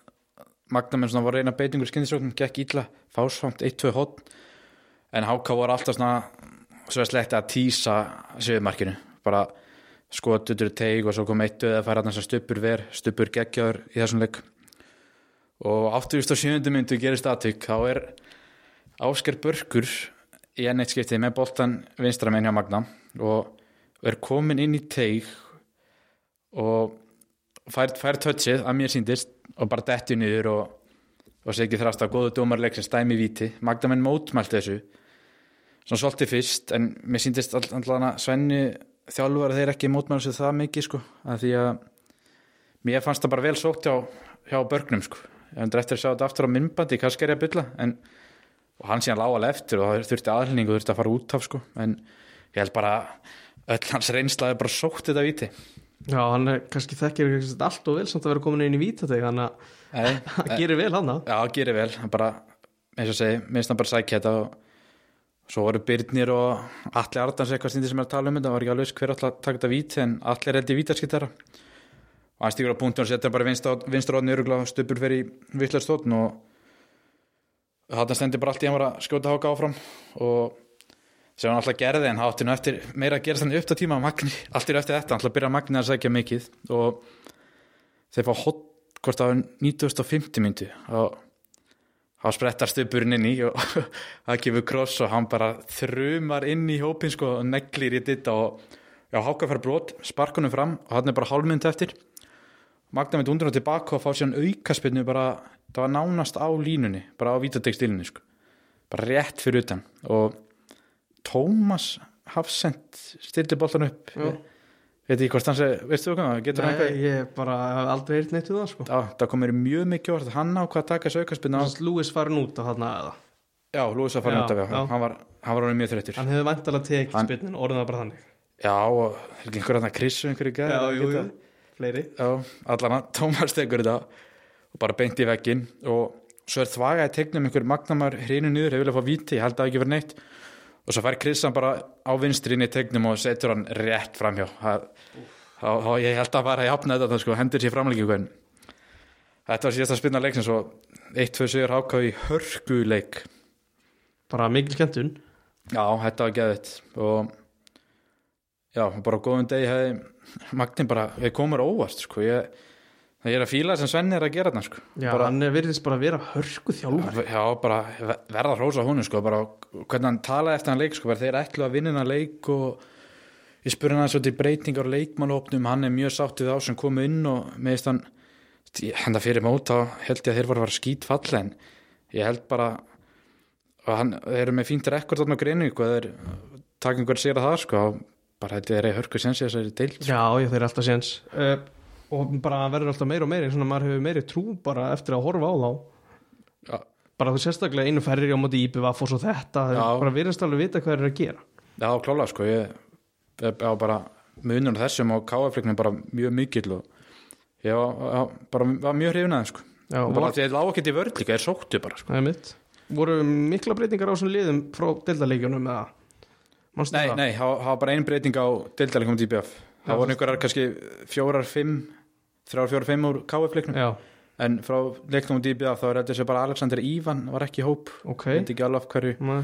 Magnamenn svona var reyna beitingur skyndisókn gekk ítla, fásfamt, 1-2 hot en Háka voru alltaf svona svo að slekta að týsa sögumarkinu, bara skotutur teig og svo kom eitt eða færa þess að stupur ver, stupur geggjaður í þessum leik og 87. myndu gerist aðtök þá er Ásker Börkur í enn eitt skiptið með boltan vinstramenn hjá Magna og er komin inn í teig og fær, fær tötsið að mér síndist og bara detti niður og, og ekki þrast að góðu dómarleik sem stæmi víti Magdamenn mótmælt þessu svona svolítið fyrst en mér síndist allan að Svenni þjálfur að þeir ekki mótmælu sig það mikið sko að því að mér fannst það bara vel sótt hjá, hjá börgnum sko ég hendur eftir að sjá þetta aftur á myndbandi kannski er ég að bylla en og hann síðan lág alveg eftir og það þurfti aðlning og þurfti að fara út af sko. En ég held bara öll hans reynslaði bara sótt þetta víti. Já, hann er kannski þekkir allt og vel samt að vera komin inn í vítateg þannig að (laughs) hann gerir vel hann Já, gerir vel, hann bara eins og segi, minnst hann bara sækja þetta og svo voru Byrnir og Alli Ardans eitthvað sem er að tala um þetta. Var ekki alveg hver alltaf að taka þetta víti en Alli er held í vítarskittara og hann stíkur á punktu og setja bara vinstra ótni örugla stupur fyrir í vittlarstóttn og þarna stendur bara allt í hann að skjóta háka áfram og sem hann alltaf gerði en hátti nú eftir meira að gera þannig upp á tíma Magni, allt er eftir þetta, hann alltaf byrja Magni að sækja mikið og þeir fá hot hvort var 1950 myndu og þá sprettar stupurinn inn í og (laughs) það kemur kross og hann bara þrumar inn í hópin sko og neglir í þetta og já, háka fær brot, sparkunum fram og hann er bara hálfmynd eftir Magna mynd undur og tilbaka og fá sér aukaspinnu bara, það var nánast á línunni bara á vítategstilinu sko. Bara rétt fyrir utan. Og Tómas Hafsend stildi boltan upp. Já. veit ekki hvort hann segi, veistu þú hvað, getur hann eitthvað ég bara hef aldrei heyrt neitt um það sko. Já, það komir mjög mikið orð hann á hvað að taka þessu aukaspinnu Lewis farin út á þarna eða? Já, Lúis fara Já, út af hann var, hann var orðinn mjög þreyttur. Hann hefði vantalega tekið Hann- spynnin orðin bara Já, og er ekki einhver að krissu einhverju gæði fleiri. Já, allan að Tómas tekur þetta og bara beint í veggin og svo er þvaga í tegnum einhver magnamar hrinu niður, hefur viljað fá víti, ég held að það ekki verið neitt. Og svo fær Krissan bara á vinstri inn í tegnum og setur hann rétt framhjá. Það- þá, þá ég held að fara að jafna þetta sko, hendur sér framleikingu en þetta var síðast að spinna leik sem svo 1-2 sigur háká í hörku leik Bara mikil skemmtun. Já, þetta var geðvitt og já, bara á góðum degi hefði Magnin bara, við komur óvast sko, ég, það er að fíla sem Svenni er að gera þarna sko, Já, bara, hann er virðist bara að vera hörku þjálfur já, bara ve- verða hrósa honum sko, bara hvernig hann talaði eftir hann leik sko, þeir ætlu að vinna hann leik og ég spurði hann í breytingar og leikmannópnum, hann er mjög sáttið á sem komu inn og meðist hann henda fyrir mót þá held ég að þeir voru að fara skýt falla en ég held bara og hann, þeir eru með fínt rekord á greinu og þeir taka einhver sér að það sko, bara ég þeir eru hörku sensi þessari deild sko. Já, ég þeir eru alltaf séns uh, og bara verður alltaf meira og meira svona maður hefur meiri trú bara eftir að horfa á þá Já. bara þú sérstaklega einu ferri á móti IPVF og svo þetta Já. bara virðast alveg vita hvað þeir eru að gera Já, klála sko, ég ég á bara munum þessum og káafliknum bara mjög mikill og ég var, bara var mjög hrifin aðeins sko. Já, og bara því að það á ekkert í vörð líka, er sóttu bara sko. það er mitt voru mikla breytingar á þessum liðum frá deildaleikjunum eða Nei, nei, það var bara ein breyting á deildalikum DBF, Já, það voru einhverjar kannski fjórar, fimm þrjár, fjórar, fimm úr káafliknum, Já, en frá leiknum DBF þá er þetta sem bara Alexander Ívan var ekki í hóp, ok. Veit ekki alveg af hverju. Nei.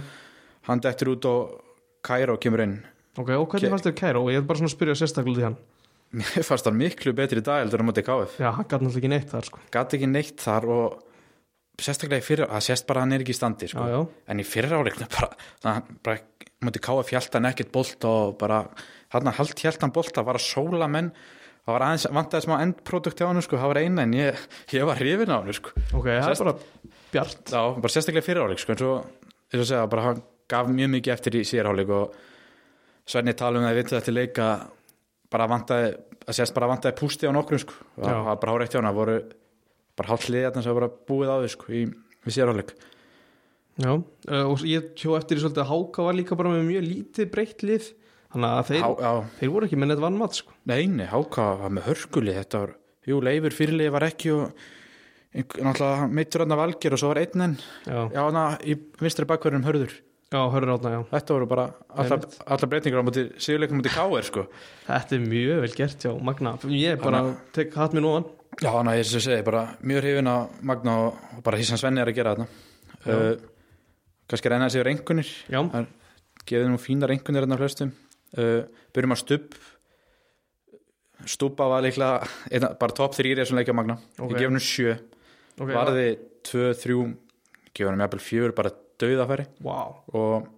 hann dettur út og Kairo kemur inn. Ok, og hvernig Ke- fannst þér Kæro? Ég er bara svona að spyrja sérstaklega í hann. Mér fannst hann miklu betri í dag heldur en á móti KF Já, hann gæti náttúrulega ekki neitt þar sko. Gæti ekki neitt þar og sérstaklega í fyrir, það sést bara að hann er ekki í standi sko. Já, já, en í fyrir áleikna bara, það, bara múti hjælt hann ekkert bolt og bara, hann hald hann það var að sóla menn það var aðeins, vantaði smá endprodukt hjá hann sko, það var eina en ég, ég var hrifin á hann sko. ok, það er Sérst- bara bjart já, bara sérstaklega í fyrir áleik sko, en svo, eins og segja, bara hann gaf mjög mikið eftir í síðarháleik og Svenni tala um það, ég veit þetta leika bara vantaði að sést bara vantaði pústi á nokkrum sko. það var bara hár eitt hjá hana voru bara hálf liðið þarna sem var bara búið á því sko, í, í sérháleik Já, uh, og ég tjó eftir í svolítið að Háka var líka bara með mjög lítið breytt lið. Þannig að þeir, já, þeir voru ekki með neitt vannmatt sko. neini, Háka var með hörguli þetta var, jú, Leifur fyrirlið var ekki og náttúrulega meittur hann valgir og svo var einn enn. Já, já, hann í vinstri bakverðum hörður. Já hörður átna, já. Þetta voru bara allar, allar breytingar á móti sigurleikum móti K.R. sko. Þetta er mjög vel gert hjá Magna. Ég bara Hanna- tek hatt mér nóðan Já, hann að ég sem segi, bara mjög hrifin að Magna og, bara því sem Svenni er að gera Já. uh, kannski reyna þessi reyngunir gefið nú fína reyngunir þarna flestum. Uh, byrjum að stubb. Stúpa var líklega einna, bara top 3 í þessum leikja Magna. Ok. ég gef hennu 7, ok. Varði 2, 3 gef hennu jafnvel 4 bara döðafæri Vá, og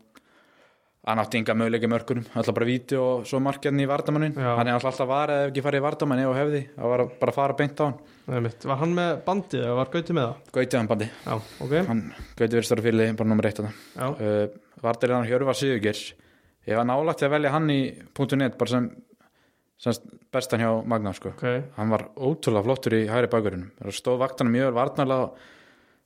hann átti enga möguleika mörkunum alltaf bara víti og svo markjarni í vardamannin hann er alltaf alltaf varð ef ekki farið í vardamanni og hefði, það var að bara fara beint á hann. Mitt Var hann með bandið eða var Gauti með það? Gautið hann bandi, Já, ok. Hann Gautið verið stóra fyrir bara nummer eitt að uh, Vardir hann Hjörvar Sigurgers ég var nálægt til að velja hann í .net bara sem, sem bestan hjá Magna sko. ok. Hann var ótrúlega flottur í hægri bakverðinum stóð vaktanum mjög og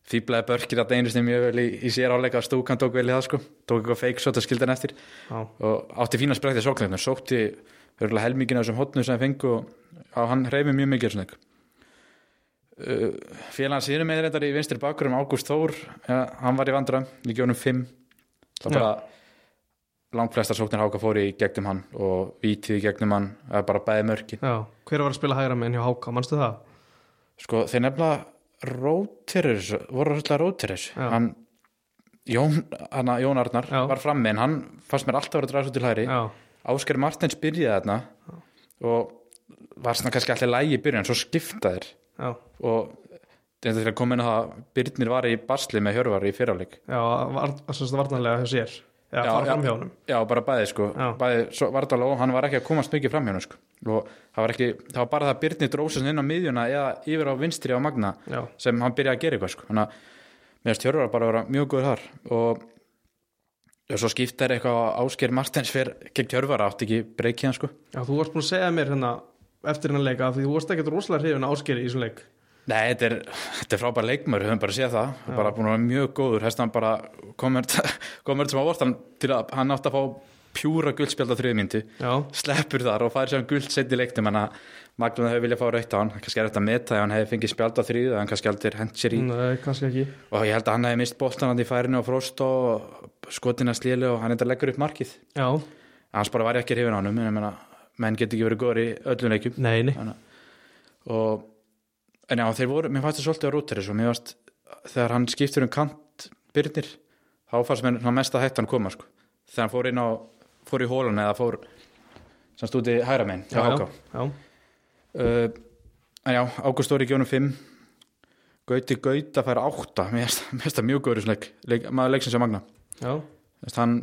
fýblaði börkir að einust mjög vel í, í sér áleika stúkan tók vel í það sko. tók eitthvað feik svo til skildan eftir Já, og átti fína sprektið sóknirna sótti örgulega helmingin af þessum hotnum sem fengu og á, hann reyfi mjög mikið uh, félagann síðan með þetta í vinstri bakkurum Ágúst Þór ja, hann var í vandra, ég gjónum 5 það Já. bara langflestar sóknir háka fór í gegnum hann og vítið í gegnum hann bara bæði mörkin já Hver var að spila hægra með hjá Háka, manstu það? sko þeir nefnilega rótirir voru rótirir Já. hann Jón, hana, Jón Arnar Já. var frammi en hann fannst mér alltaf að vera að draga svo til hæri Já, Ásker Martins byrjaði þarna og var svona kannski alltaf lægi í byrjun svo skiptaðir. Já, og þetta til að koma inn að það Byrnir var í basli með Hjörvar í fyrráleik já var, varnarlega hjá sér. Já, Já, fara já. bara bæði sko. Bæði svo Vardal og hann var ekki að komast mikið fram hjá hann sko og það var ekki það var bara það Byrnir drósast inn á miðjuna eða yfir á vinstri á Magna Já, sem hann byrjaði að gera eitthvað sko. Þannig að mér Hjörvar bara að vera mjög góður þar. Og og svo skiptar eitthvað á Ásker Martins fyrir gegn Hjörvar átti ekki breykið hann sko. Já þú varst búin að segja mér hérna eftir hennar leika því þú varst ekkert rosalega hrifin að áskeri í þessum leik. Nei, þetta er, þetta er frábær leikmör, við höfum bara séð það, Já. bara búin að vera mjög góður, hann bara komur, (laughs) komur sem á vortan til að hann átti að fá pjúra guldspjald á þriðmyndu, Já, sleppur þar og fær sér guld sett í leiknum, en að Magnúð hefur viljað fá rautt á hann, kannski er þetta að meta ef hann hefði fengið spjald á þriðu, en kannski aldrei hent sér í, nei, og ég held að hann hefði mist boltan hann í færinu og frost og skotina slíli og hann eitthvað leggur upp markið, Já, hans bara var ekki hrifin á hann, en meina, menn getur ekki verið góður í öllum leikjum. Nei, nei. Og en já, þeir voru, mér fannst það svolítið rútir þessu, mér fannst þegar hann skiptur um kant byrnir, þá fannst mér mest að hættan koma sko, þegar hann fór inn á fór í hólun eða fór sem stúti hæra megin, hjá Já, Háká. Já, uh, en já, Ágúst Dóri gjónum 5 Gauti Gauta fær 8 mér finnst það mjög góður leik, leik maður leiksins að magna. Já, Þess, hann,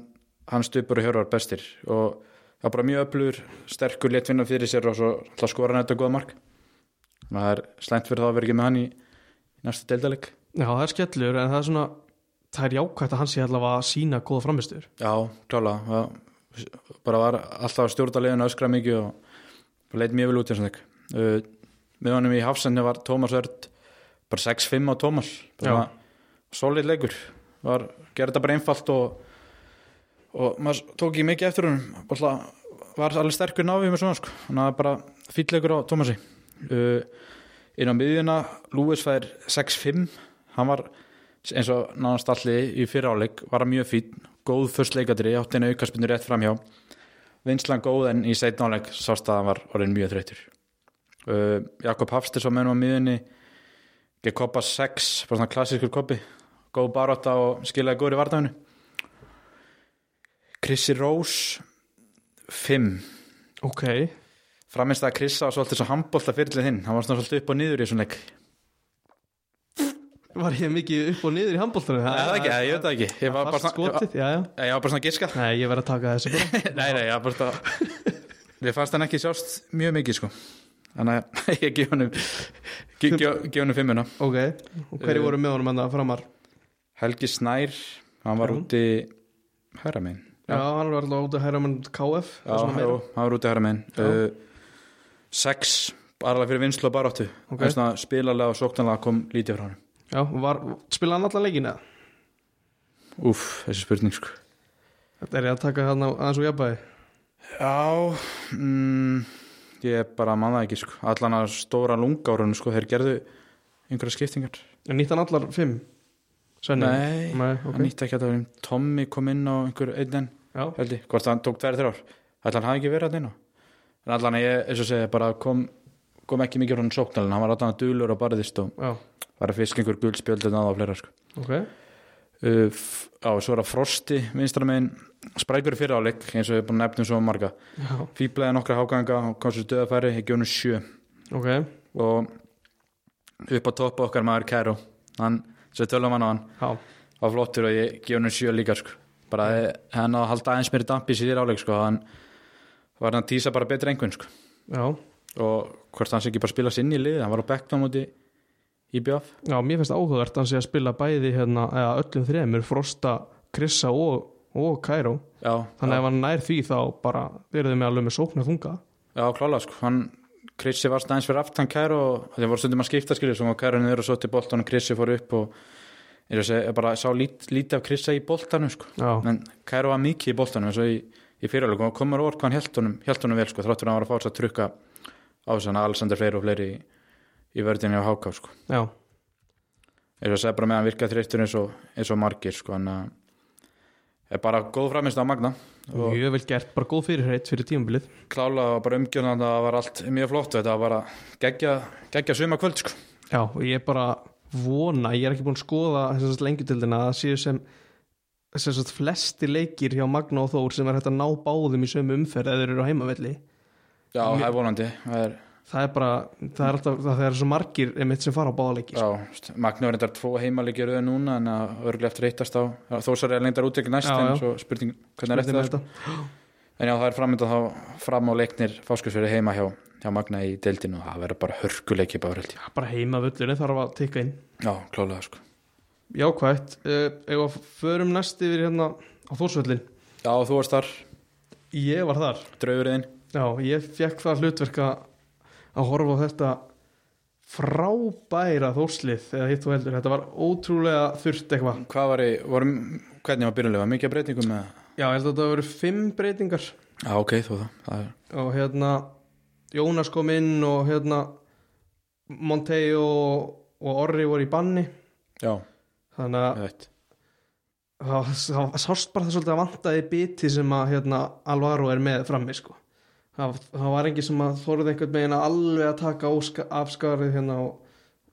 hann stupur og hjörvar bestir og það er bara mjög öflugur sterkur létt vinna fyrir sér og svo ætla að skora hann þetta góða mark. Þannig að það er slæmt fyrir þá að vera ekki með hann í, í næsta deildaleg já, það er skellur en það er svona, það er jákvægt að hann sé allavega að sína góða framistur já, klálega. Það, bara var alltaf að stjórna leiðin öskra mikið og leit mjög vel út í þessum leik uh, með honum í hafsenni var Tómas Örd bara 6-5 á Tómas. Solid leikur. Var, gerði þetta bara einfalt og og maður tók ekki mikið eftir honum. Bara, var alveg sterkur náfið með svona sko. þannig að bara fýtleikur á Tómasi. Uh, inn á miðjuna Lúis fær 6-5 hann var eins og nánast allir í fyrra áleik var hann mjög fýt góð fyrst leikadri, átti einu aukarspinnu rétt framhjá. Vinslan góð en í setn áleik sást að hann var orðin mjög þreytur uh, Jakob Hafstis var með hann á miðjunni gegn koppa 6 bara svona klassískur koppi góð baróta og skilaði góður í vardaginu Chrissy Rose 5 Ok, framist að Krissa var svolítið svo handbólta fyrirlið hinn, hann var svolítið upp og niður í svona leik var ég mikið upp og niður í handbóltunum það ekki, ég veit það ekki. Ég var bara svona, að giska. Nei, ég verð að taka þessu (laughs) nei, nei, ég var bara við (laughs) fannst hann ekki sjást mjög mikið sko. Þannig að (laughs) ég gef ge- gef honum fimmuna. Ok, og hverju Uh, voru með honum að framar? Helgi Snær, hann var úti hæra megin. Já, hann var alltaf út að hæra mann KF Já, er hann var úti hæra megin. Já. uh, sex bara fyrir vinslu og svona spilalega og sóknarlega kom lítið frá hann Já, var, spilaði hann allan leikin eða? Úf, þessi spurning sko. Þetta er ég að taka þarna aðeins úr jafnbæði Já, mm, ég bara manna ekki sko. Allan að stóra lungárun sko þeir gerðu einhverja skiptingar. En nýtt hann allar fimm? Svenni? Nei, Nei, hann ok. nýtti ekki að það var Tommy kom inn á einhver einn enn Já, held ég, hvort hann tók tvær þrjár. Ætla hann hafi ekki verið að á en allan að ég, eins og segja, bara kom kom ekki mikið frá hann sóknalinn, hann var allan að dulur og barðist og já, var að fisk einhver guldspjöld en aða og fleira sko. ok. Uh, á, svo er að Frosti vinstra megin, sprækur fyrir áleik eins og ég er búin að nefnum svo marga. Fýblaði nokkra háganga og kom svo döðafæri ég gjónu sjö. Ok. Og upp á toppa okkar maður Kæro hann, svo tölum hann á hann. Var flottur og ég gjónu sjö líka sko. bara hann á að halda aðeins mér dampi sér áleik sko. hann var hann að tísa bara betri einhvern sko. og hvort hann sé ekki bara spila sinni í liði hann var á bekknum úti í BF Já, mér finnst áhugavert að að spila bæði hérna, eða öllum þremur, Frosta, Krissa og, og Kæró Þannig já, ef hann nær því þá bara verðum við alveg með sókn að þunga. Já klála sko. hann Krissi var stæðins fyrir aftan Kæro og það var stundum að skipta skilja sem var Kæro niður og svo til boltan og Krissi fór upp og ég, sé, ég bara sá lít, lítið af Krissa í boltanum sko. Já, en Kæro var mikið í boltanum eins og í, í fyrirlöku og komur orð hvað hann held honum, held honum vel sko, þráttur að hann var að fá þess að trukka á þess að Alexander Freyr og fleiri í, vördinni á Háká sko. já, eins og segja bara með hann virka þreyttur eins eins og margir sko, en að er bara góð framist á Magna. Mjög vel gert, bara góð fyrirheit fyrir tímabilið. Klála og bara umgjörna það var allt mjög flott þetta var bara geggja, geggja suma kvöld sko. Já, og ég bara vona, ég er ekki búin að skoða lengjutildina að séu sem sem sagt flesti leikir hjá Magna og Þór sem er hægt að ná báðum í sömu umferð eða þeir eru á heimavelli. Já, það er vonandi. Það er, það er bara, það er alltaf það er svo margir einmitt sem fara á báðaleiki sko. Magna var reyndar tvo heimalegi rauð núna en að örglega eftir reytast á já, þó svo er lengdar úttekki næst Já, en já. svo spurning hvernig er eftir það sko. þetta en já, það er framönda þá fram á leiknir fáskursfyrir heima hjá, hjá Magna í deildinu það verður bara hörkuleiki bara bara heima völlurinn þarf að tikka inn já, klálega sko. Jákvægt, ef að förum næst yfir hérna á Þórsvöllin já, þú varst þar, Ég var þar draugurinn Já, ég fekk það hlutverk að horfa á þetta frábæra þórslið eða hitt og heldur, þetta var ótrúlega þurft eitthvað. hvað var í, vorum, hvernig var byrjunlega, mikið breytingum með Já, ég held að þetta voru fimm breytingar. Já, ok, þú það, það er, og hérna Jónas kom inn og hérna Montey og, og Orri voru í banni. Já, þannig að veit það, það sást bara það svolítið að vantaði biti sem að hérna, Alvaro er með frammi sko. Það, það var engin sem að þorði einhvern veginn að alveg að taka óska- afskarið hérna og,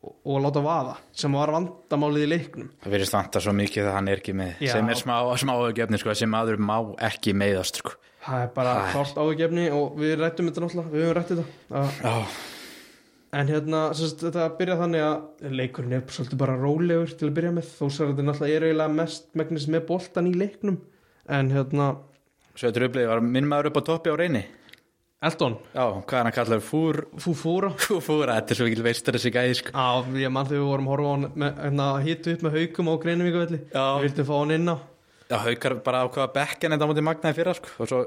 og, og láta vaða sem var vandamálið í leiknum. Það verðist vanta svo mikið að hann er ekki með Já. sem er smá, smá auðgefni sko, sem maður má ekki meiðast sko. það er bara klárt ágefni og við rættum þetta náttúrulega, við höfum rætt þetta. Já, en hérna sérst, þetta byrja þannig að leikurinn er svolítið bara rólegur til að byrja með. Þó sér þetta náttúrulega er eiginlega mest megnis með boltan í leiknum. En hérna svo þetta upplýði var minn maður upp á toppi á reyni Eldon, Já, hvað er hann að kalla fúr Fúfúra. Fúra, þetta er svo ekki veistur þessi gæði sko. Já, ég mann þegar við vorum horfa á hann með, hérna, upp með haukum á Já. Við vildum fá hann inn á. Já, haukar bara á hvaða bekken þetta móti magnaði fyrra sko. og svo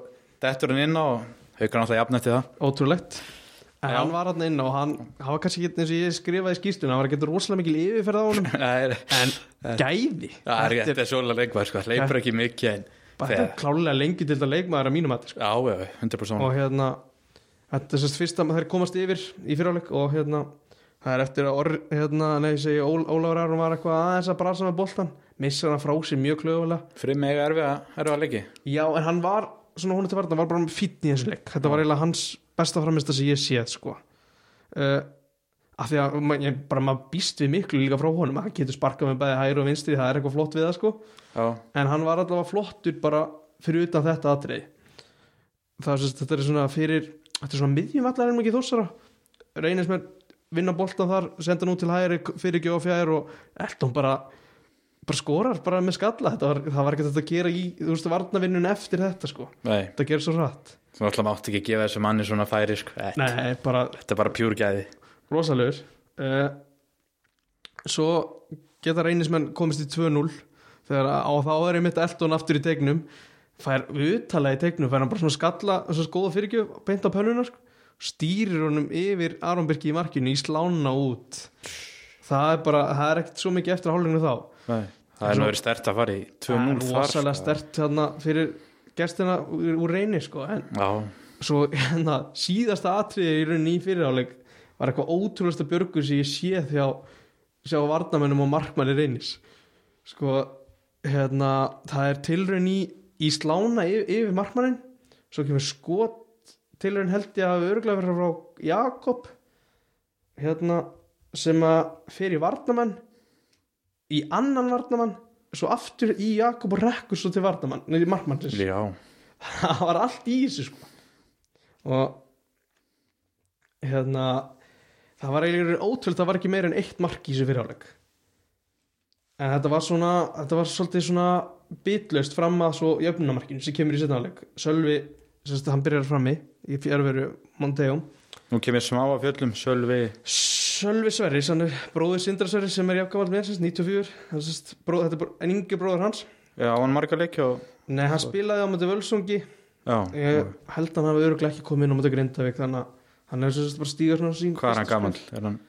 dettur hann inn á og haukar náttúrulega jafn eftir það. Ótrúlegt. En hann var hann inn á og hann, hann var kannski ekki eins og ég skrifaði í skýrstuna hann var ekki rosalega mikil yfirferð á (laughs) er, En gæði. Þetta er svolítið sko. en bara þetta er klálega lengi til þetta leikmaður að mínum að sko. Já, já, 100% og hérna þetta er sérst fyrst að þeir komast yfir í fyriráleik og hérna það er eftir að orð, hérna, nei, segi Ól, Ólafur Aron var eitthvað aðeins að brasa með boltan missa hann frá sér mjög klöfulega Frim mega erfið að erfið að leiki. Já, en hann var svona hún til varna, var bara fýtt í þessu leik. Þetta var eiginlega hans besta framist sem ég séð sko. Uh, af því að ma- ég, bara maður býst við miklu líka frá honum, hann getur sparkað með bæði hægri og vinstri, það er eitthvað flott við það sko. Já, en hann var allavega flottur bara fyrir utan þetta atrið það er er svona fyrir þetta er svona miðjum allar en ekki þórsara. Reynist með vinna boltan þar senda nú til hægri fyrir gjóða fjær og Eldon bara bara skorar bara með skalla. Þetta var, það var ekki þetta að gera í þú veist varnavinnun eftir þetta sko. Nei, þetta gerir svo rætt þú náttúrulega mátt ekki gefa þessu manni svona færi sko. Nei, bara þetta er bara pjúr gæði. Rosalegur. Uh, svo geta reynismenn komist í 2-0 þegar á þá er einmitt Eldon aftur í tegnum fær uttalega í tegnum fær hann bara svona skalla að skoða fyrirgjöf beint á pönnunar sko. stýrir honum yfir Aron Birki í markinu í slána út það er bara, það er ekkert svo mikið eftir hálfleginu þá Nei, það er verið stert að fara í 2-0 það er þar rosalega sko. stert þarna fyrir gestina úr, úr reyni sko en Já, svo hérna síðasta atriði í rauninni í fyriráleik var eitthvað ótrúlega björgur sem ég séð hjá, sjá varnamennum og markmanni reynis sko hérna það er tilraun í, í slána yfir, yfir markmannin svo kemur skot tilraun held ég að hafa örgulega verið frá Jakob hérna sem að fer í varnamenn í annan varnamann svo aftur í Jakob og rekkur svo til varnamann, neði markmannsins. Já, (laughs) það var allt í þessu sko. Og hérna það var eiginlega ótrúld það var ekki meira en eitt mark í þessu fyrirháleik. En þetta var svona þetta var svolítið svona bitlaust fram að svo jöfnumarkinu sem kemur í setnaðleik Sölvi, sérst, hann byrjar frammi í fjárveru Monteo nú kemur smá af fjöllum Sölvi, Sölvi Sverris, hann er bróður Sindra Sverris sem er jafngamall með, sérst, 94 hann sérst, bróð, þetta er bara en yngi bróður hans. Já, hann marga leikja og nei, hann spilaði á mötu Völsungi. Já, ég held að hann hafi öruglega ekki komið inn á mötu Grindavík þannig að hann er sérst bara stígar hvað er hann gamall? Er hann,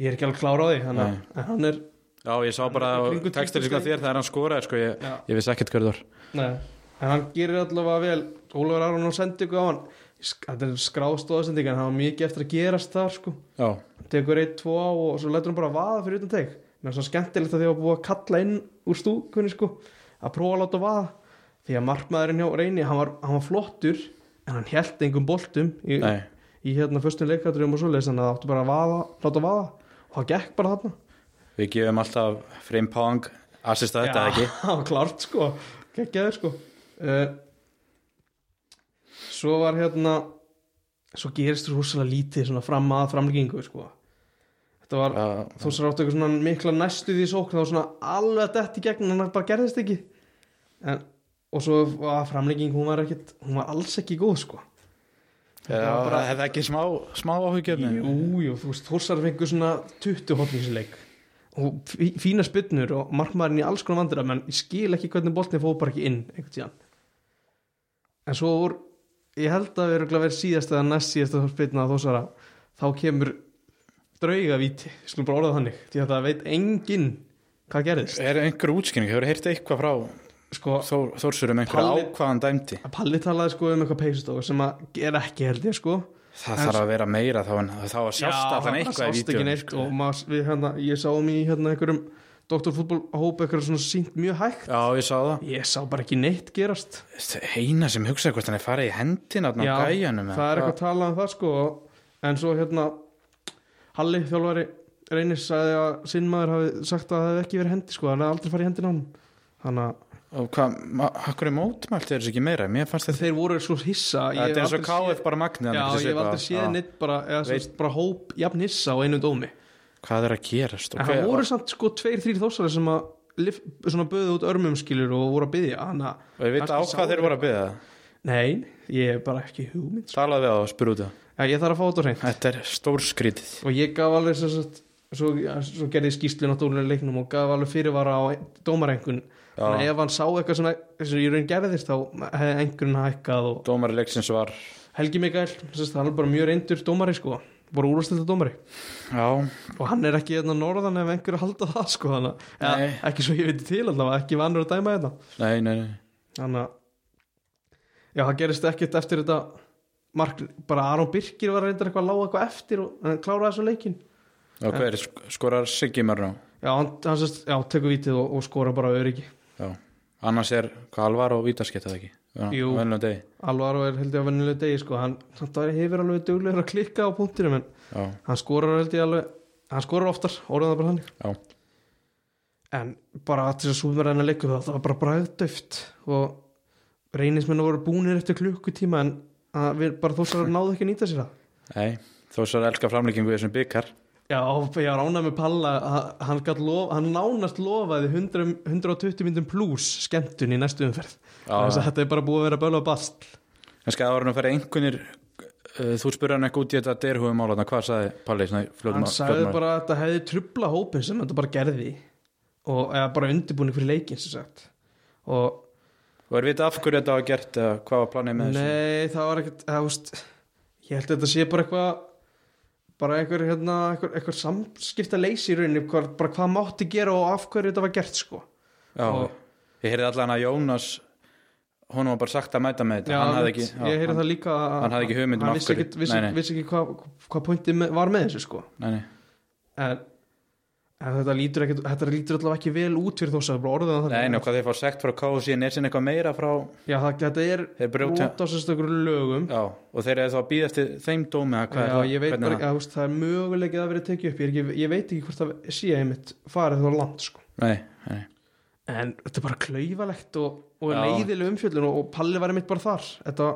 ég er ekki alveg klára á því að en hann er já, ég sá bara Hann í textur 20 þér þegar hann skoraði sko, ég, ég vissi ekkert hverður Nei, en hann gerir allavega vel. Ólafur Aron og sendi ykkur á hann. Þetta er skráðstóðsending en hann var mikið eftir að gerast þar sko. Já, hann tekur eitt, tvo á og svo lætur hann bara vaða fyrir utan teg mér er svo skemmtilegt að því að búið að kalla inn úr stúkunni sko að prófa að láta vaða. Því að markmaðurinn hjá Reyni hann var, hann var flottur en hann held engum boltum í, nei, í hérna fyrstum leikaturum og svoleiðis þannig að það áttu bara að vaða, láta vaða. Og það gekk bara þarna við gefum alltaf frame pong assista þetta Já, (laughs) ekki? Það var klart sko. Geggjaður sko. Uh, svo var hérna svo gerist þú rosalega lítið svona fram að framleggingu sko. Þetta var, já, þú sér áttu eitthvað svona mikla næstu því sókn það var svona alveg dætt í gegn en það bara gerðist ekki. En, og svo var framlegging hún var ekkit, hún var alls ekki góð sko. Já, bara- hefði ekki smá, smá áhugjörni jú, jú, þú veist, Þórsar fengur svona 20 hotn í þessu leik og fí- fína spynnur og markmaðurinn í alls konar vandir menn ég skil ekki hvernig boltin fóð bara ekki inn einhvern tíðan en svo úr, ég held að við erum verið síðast eða næst síðast að spynna að Þórsara þá kemur draugavíti, skulum bara orða það þannig því að það veit enginn hvað gerðist. Er einhver útskynning, hefur heyrt eitthvað frá sko, Þór, Þórsurum einhver ákvaðan dæmdi? Að Palli talaði sko um eitthvað peysustofu sem að er ekki held ég sko það En þarf að vera meira þá en þá að sjást allan eitthvað í sást ekki vídeo neitt og maður, við, hérna, ég sá um í hérna einhverjum doktorfútbolhóp eitthvað svona sínt mjög hægt. Já, ég sá það. Ég sá bara ekki neitt gerast. Eina sem hugsaði hvort hann er farið í hendina á Já, gæjanum eða? það er hvað. eitthvað talað um það sko. En svo hérna Halli þjálfari reynis sagði að sinn maður hafi sagt að það hefði ekki verið hendi sko, hann hefði aldrei farið í hendina á hann þannig að og hvað, ma- akkur er mótmælt er þessu ekki meira? Mér fannst þetta þeir voru svo hissa ég hef er aldrei séð- KF bara magnið Já, ég hef aldrei séð neitt bara, bara hóp jafn hissa á einum dómi. Hvað er að gerast En það voru samt sko tveir, þrýr þósari sem að böðu út örmum skilur og voru að byggja og ég veit á hvað þeir voru að byggja Nei, ég er bara ekki hugmynd sko. talaði við á og spuru út það Ég þarf að fá þetta hreint. Þetta er stór skrítið Og ég gaf alveg svo, svo, svo, svo gerði skýslu náttúrulega leiknum og gaf alveg fyrirvara á dómarengun Þannig að ef hann sá eitthvað svona sem í raun gerðist þá hefði einhverjum hækkað og dómari leiksins var Helgi Mikael, sérst, hann er bara mjög reyndur dómari sko. Bara úrvastilta dómari. Já, og hann er ekki hérna norðan ef einhverju halda það sko þannig að ja, ekki svo ég veit til allavega, ekki vanur að dæma þetta nei, nei, nei. Þannig að já, það gerist ekkert eftir þetta mark, bara Aron Birkir var reyndar eitthvað að lága eitthvað eftir og hann kláraði þessu leikin og hver sk- skorar Siggi Marno já, hann, hann já, tekur vítið og, og skora bara öryggi. Já, annars er hvað alvar og vítaskett það ekki Jú. venlega degi. Alvaro er held ég að vennilega degi sko. Hann, hann hefur alveg duglegur að klikka á punktinum en já, hann skorar held ég alveg hann skorar oftar, orðan það bara hann já, en bara til þess að súðum að leiku það, var bara bræðdöft og reynismennu voru búnir eftir klukkutíma en að við bara þósar að náðu ekki að nýta sér það. Nei þó svo er elska framlíkingu í þessum byggar Já, ég var ánægð með Palla. Að- hann, lof, hann nánast lofaði 100, 120 myndum pluss skemmtun í næstu umferð. Að þetta er bara búið að vera bölu og bast. Kannski að árunum fyrir einhvernir uh, þú spurði hann eitthvað út í þetta derhugum mála hvað sagði Palli? Í hann sagði bara að þetta hefði trubla hópin sem þetta bara gerði og eða bara undirbúning fyrir leikin sem sagt. Og og er vita af hverju þetta var gert eða hvað var planið með þessu? Nei, það var ekkert það, ég held að þetta sé bara eitthvað bara einhver, hérna, einhver, einhver samskipta leysi í rauninni, bara hvað mátti gera og af hverju þetta var gert sko Já, Og- ég heyrði allan að Jónas honum var bara sagt að mæta með þetta hann hafði ekki, heyri hann, hann hafði ekki hugmynd um hann af vissi hverju. ekki, vissi, Nei, nei. vissi ekki hvað hva pointið var með þessu sko nei, nei. en, en þetta lítur ekki þetta lítur allavega ekki vel út fyrir þósa bara orðið að nei, nei, hvað þeir fá sekt frá síðan er sinni eitthvað meira frá já, það, þetta er brot á sérstökur lögum. Já, og þeir eru þá að býða eftir þeim dómi að hvað já, er ég veit bara ekki, að, veist, það er möguleikið að vera tekið upp. Ég, ekki, ég veit ekki hvort það sé einmitt farið þá langt sko. Nei, nei, en þetta er bara klaufalegt og, og Já. leiðileg umfjöllun og, og Palli var einmitt bara þar. Þetta,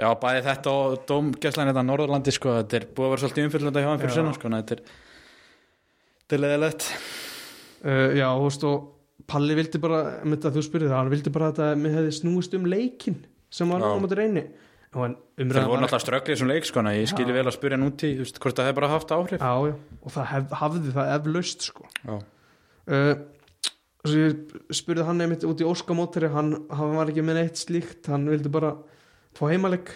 já, bæði þetta og dómgæslan þetta á Norðurlandi sko, þetta er búið að vera svolítið umfyllunda hjá hann fyrir Já. sinna sko, þetta er þetta er leðilegt uh, já, þú veist og Palli vildi bara, með þetta þú spurði það hann vildi bara að þetta hefði snúist um leikin sem var á og en þeir voru náttúrulega strögglið sem leik sko, ég skilji vel að spyrja núti þú veist, hvort það hefur bara haft áhrif. Já, já, og það hef, hafði það eflaust sko. Já, uh, ég spurði hann einmitt út í óskamótari hann, hann var ekki með neitt slíkt hann vildi bara fá heimaleg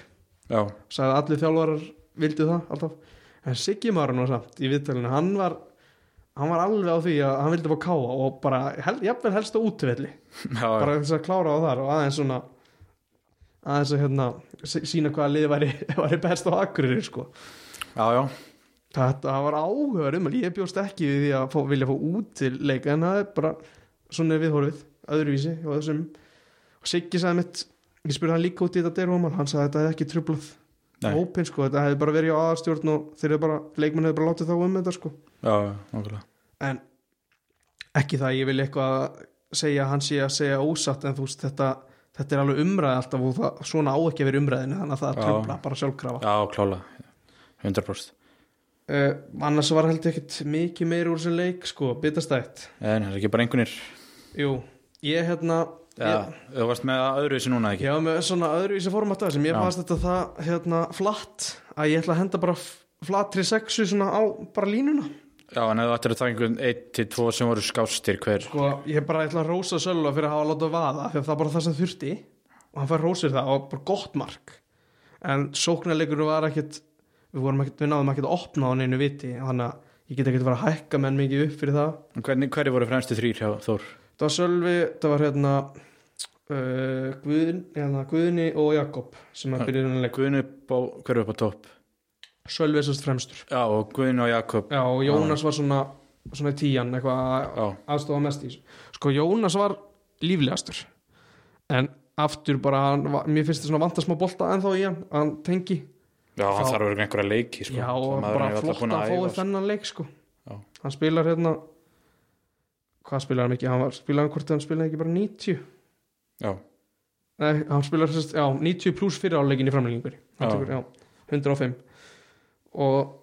já, sagði allir þjálfarar vildi það alltaf. En Siggi Marun var samt í viðtalinu hann var, hann var alveg á því að hann vildi fá káa og bara hel, jafnvel helst á útvelli (laughs) bara þess að klára á þar og aðeins svona aðeins að hérna sí- sína hvaða lið væri, (laughs) væri best á akkurir sko. já, já, þetta var áhugaður um ég bjóst ekki við því að fá, vilja fá út til leika en það er bara svona er viðhorfið, öðruvísi og, Siggi sagði mitt ég spurði hann líka út í þetta derhómal hann sagði að þetta hefði ekki trublað. Hópin sko, þetta hefði bara verið á aðstjórn og þeir hefði bara, leikmenn hefði bara látið þá um þetta sko. Já, nákvæmlega. En ekki það að ég vil eitthvað segja að hann sé að segja ósatt en þú veist þetta, þetta er alveg umræði alltaf og það, svona á ekki að vera umræðinu þannig að það Já. tröfla bara sjálfkrafa. Já, klála, 100% uh, annars var held ég ekkit mikið meir úr sem leik sko, bitastætt. En það er ekki bara einhvernir. Jú, ég hérna já, þú varst með öðruvísi núna ekki? Var með svona öðruvísi formata sem ég Já. fannst þetta það hérna flatt að ég ætla að henda bara flattri sexu svona á bara línuna. Já, en ef þú ættir að taka einhvern 1-2 sem voru skástir hver? Sko, ég bara ætla að rósa Sölva fyrir að hafa látað vaða því að það bara það sem þurfti. Og hann fær rósir það og bara gott mark. En sóknarleikurinn var ekkit við, vorum ekkit, við náðum ekkit að opna á hann einu viti þannig að ég get ekkit að vera að hækka menn mikið upp fyrir það. Hvernig, það var Sölvi, það var hérna uh, Guðn, hérna, Guðni og Jakob sem að Ja. byrja hérna Guðinu upp á, hverju upp á topp? Sölvi er sérst fremstur. Já, og Guðinu og Jakob. Já, og Jónas var svona svona í tíjan, eitthvað aðstofa mest í sko Jónas var líflegastur en aftur bara hann mér finnst þetta svona vanta smá bolta ennþá í hann að hann tengi. Já hann Þá- þarf að vera einhverja leiki sko. já og bara flott að fóði sko. þennan leik sko. Hann spilar hérna hvað spilar hann mikið? Hann var, spilar hann hvort hann spilaði ekki bara 90 já, nei hann spilar sérst, já 90 pluss fyrir áleikin í já, 105 og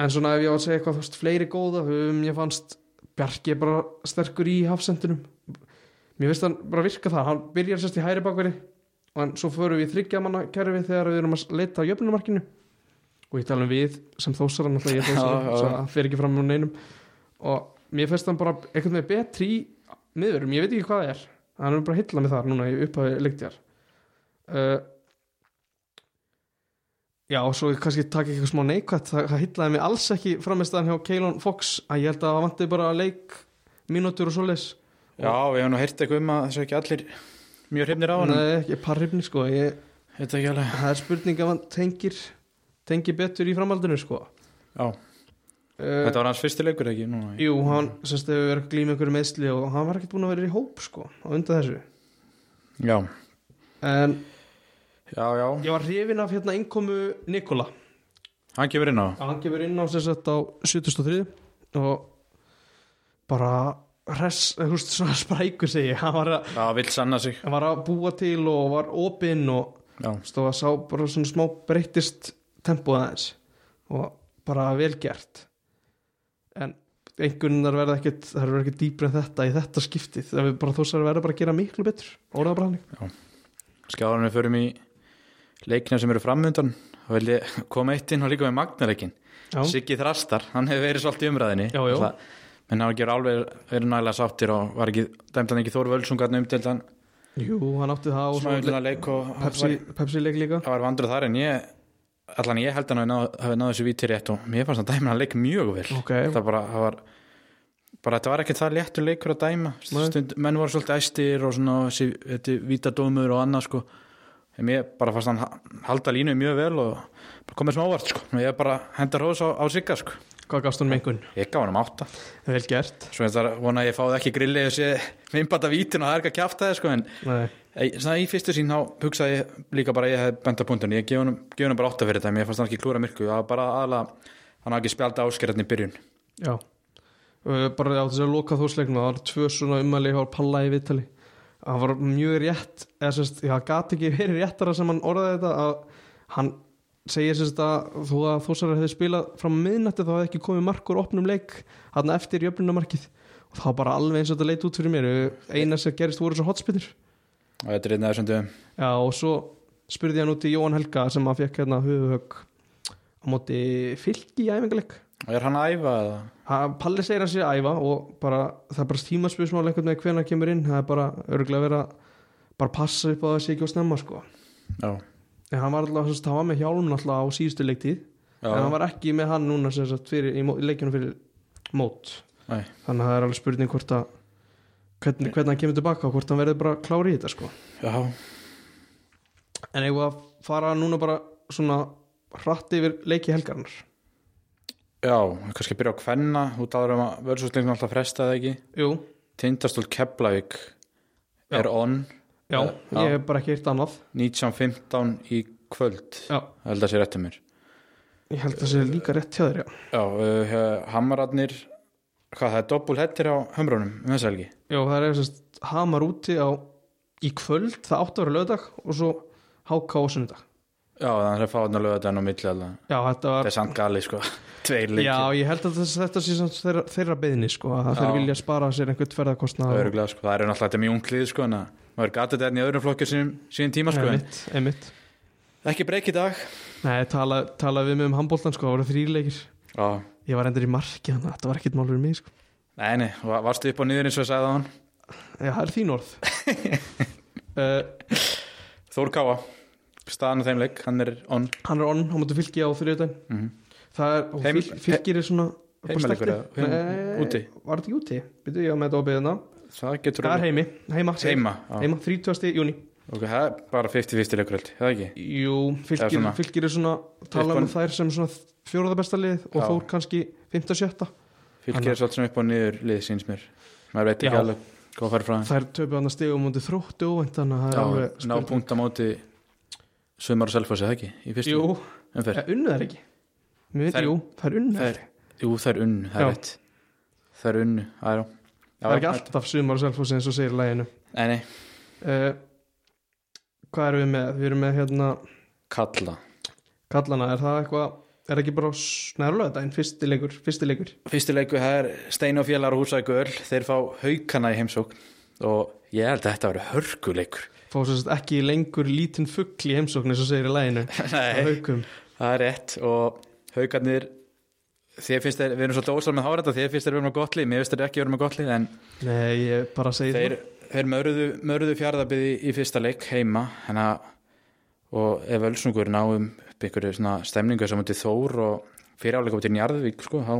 en svona ef ég á að segja eitthvað þú veist, fleiri góða, um, ég fannst Bjarki er bara sterkur í hafsendunum mér finnst hann bara virka það. Hann byrjar sérst í hæri bakveri og svo förum við í þryggja manna kerfi þegar við erum að leita á jöfnumarkinu og ég tala um við sem þósar náttúrulega ég Já, þósar, það fer ekki fram á neinum. Og mér finnst hann bara eitthvað með betri miðurum, ég veit ekki hvað það er. Hann er bara að hylla mig þar núna í upphafi leiktjar uh, já og svo kannski taka eitthvað smá neikvætt. Það, það hyllaði mig alls ekki framistæðan hjá Keilon Fox. Að ég held að það vanti bara leik mínútur og svoleiðis. Já, við hefum nú heyrt eitthvað um að þessu ekki allir mjög hrifnir á hann Nei, ekki parrifni sko. Ég, það er spurning að hann tengir tengir betur í framhaldinu sko. Já, þetta var hans fyrsti leikur ekki núna? Jú, hann semst hefur verið að glíma einhverju meðsli og hann var ekkert búin að vera í hóp sko á undan þessu. Já, en já, já, ég var hrifin af hérna innkomu Nikola. Hann kemur inn á. Hann kemur inn á sem sagt á 73 og bara res, þú veist, (laughs) svona sprækur segi hann var, að, já, vill sanna sig. hann var að búa til og var opinn og stóð að sá bara svona smá breyttist tempóð aðeins og bara vel gert en einhvernar verða ekkert það verður ekkert dýpri en þetta í þetta skiptið. Það er bara þósar verða bara að gera miklu betur. Orðað bara hann skjáðan við förum í leikina sem eru framöndan vil ég koma eitt inn og líka með magnaleikin Já. Siggi Þrastar, hann hefur verið svolítið umræðinni Já, já. Það- menn hann ekki alveg verið nægilega sáttir og var ekki dæmd hann ekki Þór Völsungarn umtildan Jú, hann átti það og leik og Pepsi, Pepsi leik líka. Það var vandrið þar en ég allan ég held að hann hafi náð, hafi náð þessu víti rétt og mér fannst að dæma hann leik mjög vel. Ok, það bara, það var bara þetta var ekki það léttur leikur að dæma. Stund, menn voru svolítið æstir og svona þessi, þetta vítadómur og annað sko. En mér bara fannst hann ha- halda línu mjög vel og komið smá ávart sko. Og ég bara henda hróðs á, á sigga sko. Hvað gafst hún mengun? ég gaf hann um átta. Vel gert. Svo þetta vona að ég fáði ekki grillið þessi vimbata vítin og það er ekki að kjafta það sko en Nei. Svona í fyrstu sín þá hugsaði ég líka bara ég hef bent á punktun ég gef honum bara átta fyrir þetta en ég fannst hann ekki klúra myrku. Það var bara aðalega, hann hafði ekki spjálta áskerðarni í byrjun. Já. Bara á þess að loka þósleiknum það var tvö svona umæli hjá Palla í viðtali. Það var mjög rétt eða sérst, já, gat ekki verið réttara sem hann orðaði þetta að hann segir sérst að þó að þósar hefði spilað að miðnætti þá hefði ekki komið markur opnum leik hann eftir jöfnunamarkið og það var bara alveg eins og þetta leit út fyrir mér. Eina sem gerist voru svo hotspinir og þetta er einn þessum dögum. Já og svo spurði hann út í Jóhann Helga sem hann fekk hérna höfuhögg á móti fylki í æfingarleik og er hann að æfa eða? Palli segir hann sé að æfa og bara, það er bara tímaspöðsmál einhvern veginn hvenær kemur inn. Það er bara örgulega að bara passa upp á þessi ekki og snemma sko. Já, en hann var alltaf, hann var með hjálm alltaf á síðustu leiktíð já, en hann var ekki með hann núna sagt fyrir, í, í leikjunum fyrir mót. Nei. þannig að það er alveg spurning hvort að hvernig, hvernig hann kemur tilbaka og hvort hann verður bara klári í þetta sko. Já, en eigum við að fara núna bara svona hratt yfir leiki helgarnar já, kannski byrja á kvenna. Út áður um að völsúsleikum alltaf frestaði ekki? Jú, Tindastól Keflavík er on. Já, Já. ég hef bara ekki eitt annað. 19.15 í kvöld Já. held að sé rétt um mér. Ég held að það sé líka rétt hjá þér já. Já, uh, Hamararnir hvað, það er doppulhettir á hömrunum um þess helgi? Já, það er sérst hamar úti á í kvöld, það átti að vera lögdag og svo háka á sunnudag. Já, þannig að fáðna lögða þetta á milli alveg Já, þetta Það var er samt gali, sko. (laughs) Tveir leikir. Já, ég held að þess, þetta sé samt þeirra, þeirra beðni sko, að þeir vilja spara sér einhvern ferðarkostnað Það er örugglega, sko. Það er náttúrulega þetta mjög unglið sko, en að maður gati þetta enn í öðrum flokki sínum, sínum tíma sko, en Einmitt, einmitt. Ekki breyk í dag. Nei, tala, tala við mig um handbóltan sko, það voru þrýleikir Já, Ég var endur í marki, þannig að þetta var ekkert mál fyrir mig sko. nei, nei, va- varstu upp og niður eins og sagði á hann Já, það er þín orð. Uh, (laughs) Þór Káa, staðan á þeim leik hann er on. Hann er on, hann mútu fylgi á þriðudaginn mm Það er, og Heim- fyl, fylgir er svona sterkir. eða? Úti? Var þetta ekki úti? Byrju ég á með þetta á beðina Það getur Það er heimi, heima, heima. Heima 30. júni Ok, það er bara 50-50 leikur held, það ekki? Jú, fylgir, svona- fylgir er svona tala Eitthvað- um þær sem svona fjóraða besta lið og Já. þór kannski 5-7 Fylgir er svolítið svona upp og niður lið síns mér. Maður veit ekki Já. alveg hvað fær frá þeim. Þær töpu hann að stegum mútið þróttu óvænt þannig að það er alveg ná punkt á móti Sumar og Selfossi, það ekki? Jú, umferð. Eh, unnu þær ekki? Mér veit, jú, Það er, jú, það er unnu, það er rétt. Það er unnu, það er já. Það er ekki alltaf sumar og selfos eins og segir læginu Nei, nei, uh, Hvað erum við með? Við erum með hérna kalla. Kallana, er það eitthvað er ekki bara snærlega þetta en fyrsti leikur, fyrsti leikur? Fyrsti leiku, það er Stein og Fjallar og Húsæku Öll Þeir fá haukana í heimsókn. Og ég held að þetta verið hörkuleikur fá svo ekki lengur lítinn fugl í heimsókn eins og segir í læginu (laughs) Nei, haukum. það er rétt. Og haukarnir þér finnst þeir, við erum svolítið ósal með hárþetta þér finnst þeir vera með gott lið, mér finnst þeir ekki vera með gott lið en Nei, ég bara segi þeir, þeir mörðu, mörðu fjárðabið í, fyrsta leik heima hana, og ef Ölsungur náum upp svona stemningu sem mútið Þór og fyriráleika út í Njarðvík sko, þá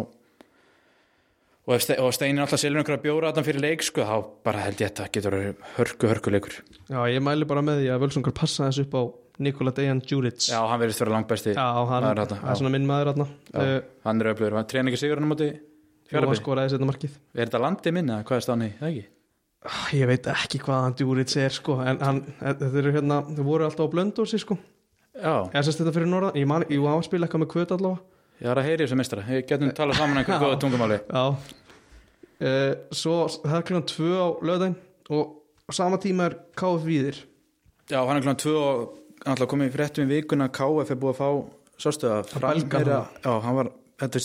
og, Ste og Steinin alltaf selur einhverja bjóra þarna fyrir leik sko, þá bara held ég að þetta getur hörku, hörku leikur. Já, ég mæli bara með því að Völsungar passa þessu upp á Nikola Dejan Djuric. Já, hann verðist vera langt besti Já, hann, er svona minn maður Já, uh, hann er öflugur, hann treyn ekki sigur hann á móti og hann skoraði setna markið. Er þetta landið minna, hvað er stánni, það ekki? Ah, Ég veit ekki hvað hann Djuric er sko en hann, þetta eru hérna, þau voru alltaf á blöndósi sko. Já, Ég sést þetta fyrir norðan, ég man, ég var að spila eitthvað með kvöt allavega. Ég er að heyri þessu mistara Við getum talað saman einhverju Já. góða tungumáli. Já. Uh, Svo það er klukkan tvö á löðin og sama tíma er KF Víðir. Já, hann er klokkan tvö og komið í fréttum í vikuna. KF er búið að fá sástu að að- Já, hann var, þetta er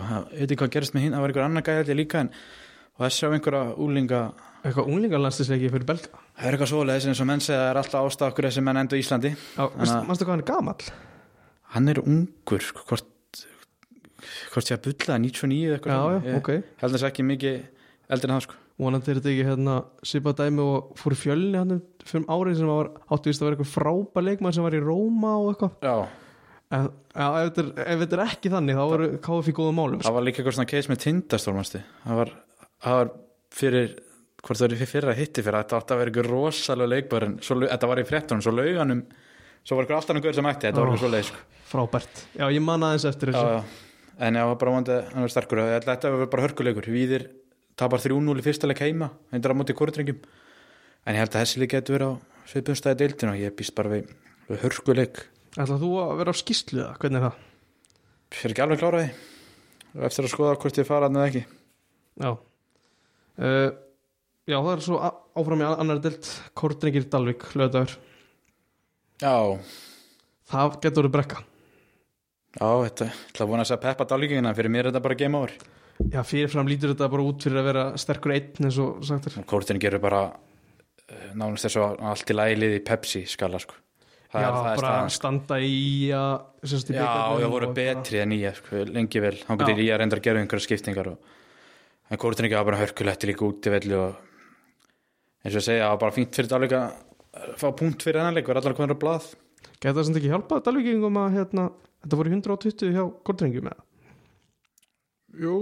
það- ég veit ekki hvað gerist með hinn, það var einhver annar ég líka en og þessi á einhverja úlinga eitthvað unglingarlandslisleiki fyrir belga? Það er eitthvað svoleiðis eins og menn segja að það er alltaf ástæð okkur þessi menn endur í Íslandi. Að- manstu hvað hann er gamall? hann er ungur, sko, hvort hvort ég að bulla 99 eða eitthvað Já, já, Ég ok. held þess ekki mikið eldur en það sko. Vonandi er þetta ekki hérna svipa dæmi og fór fjölni hann fyrir árið sem var áttu vist að vera eitthvað frábær leikmann sem var í Róma og eitthvað. Já, En, já, ef, þetta er, er ekki þannig þá eru KF í góðum málum sko. það var líka eitthvað svona case með tindastólmasti það var, það var fyrir hvort það var fyrir fyrra hitti fyrir þetta átti að vera ykkur rosalega leikbar en svo, þetta var í fréttunum, svo lauganum svo var ykkur alltaf einhver sem mætti, þetta var ykkur svo leið sko. frábært. Já, ég man aðeins eftir þessu. En já, bara vandi hann var sterkur. Að þetta var bara hörkuleikur. Víðir tapar 3-0 í fyrsta leik heima hendur á móti kórdrengjum. En ég held að þessi leik getur verið á svipumstæði deildin og ég býst bara við, við hörkuleik. Ætlaðu þú að vera á skýslu eða? Hvernig er það? er ekki alveg kláraði eftir að skoða hvort ég fara hann eða ekki. Já. Uh, Já, það er svo áfram í annar delt Kordrengir Dalvik, lögdagur já, Það getur verið brekka. Já, þetta ég ætla að vona þess að peppa dálíkingina fyrir mér er þetta bara game over. Já, fyrirfram lítur þetta bara út fyrir að vera sterkur einn eins og sagt er. Og kórdrengi gerur bara uh, nánast þess að allt í lælið í Pepsi skala sko. Það Já, er- það er bara staðan, sko. standa í að sagt, í Já, bikarnum það voru og betri en nýja sko, lengi vel, hann getur í að reynda að gera einhverja skiptingar og, en Kórtringi var bara hörkulegt líka út í velli og eins og ég segja, það var bara fínt fyrir Dalvik að fá punkt fyrir hennar leik, var allar konar á blað. Gæti það sem ekki hjálpað Dalvíkingum að hérna, þetta voru 120 hjá Kordrengjum eða? Jú,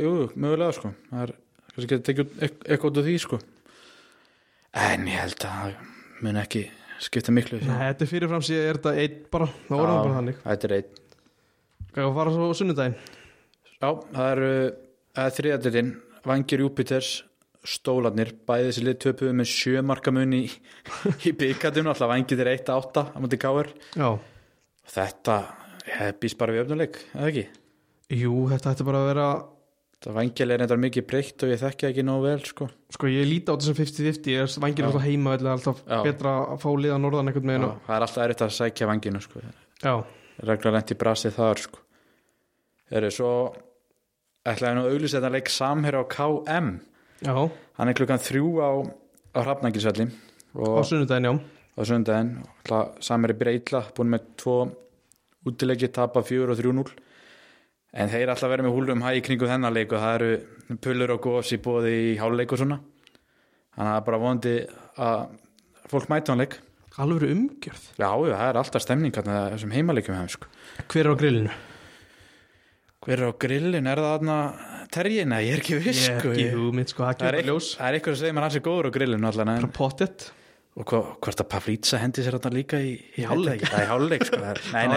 jú, mögulega sko. Það er, kannski getur tekið eitthvað út af því sko. En ég held að það mun ekki skipta miklu Nei, þetta er fyrirfram síðan er þetta einn bara, það voru bara þannig. Þetta er einn. Gæti að fara svo á sunnudaginn? Já, það það er þriðadilinn, Vangir Júpiters stólarnir, bæði þessi lið töpuðu með sjömarkamun í, í byggandinu, alltaf Vangir er 1-8 á mútið. Já, Þetta býst bara við öfnuleik, eða ekki? jú, þetta ætti bara að vera Það Vangir er eitthvað mikið breytt og ég þekki það ekki nógu vel, sko. Sko ég líti á þessum 50-50 ég vangir Já. alltaf heima alltaf Já. betra að fá liða norðan Já, meginn og- það er alltaf erfitt að sækja Vanginu, sko. Já, Regla lent í brasið þar, sko. Eru svo ætlaði nú að auglýsa þetta leik samherra á KM. Já, Hann er klukkan þrjú á, á Hrafnækilsvelli á og sunnudaginn, já. á sundaginn samir er breytla, búin með tvo útileiki, tapa fjögur og 3-0 en þeir alltaf verið með húlum hæg í kringu þennan leik og það eru pullur og gos í bóði í háluleik og svona. Þannig að það er bara vonandi að fólk mæta hann leik. Alveg umgjörð. Já, það er alltaf stemning þessum heimaleikjum hefum sko. Hver er á grillinu? hver er á grillin, er það aðna terjina, ég er ekki viss Ég er sko. ekki Ég- hugmynd, sko, það er ljós það er eitthvað að segja maður hans er góður á grillinu allan Frá pottet Og hva, hvort að Pavlítsa hendi sér þarna líka í, Í hálfleik? Það er hálfleik sko. Er- Nei, nei,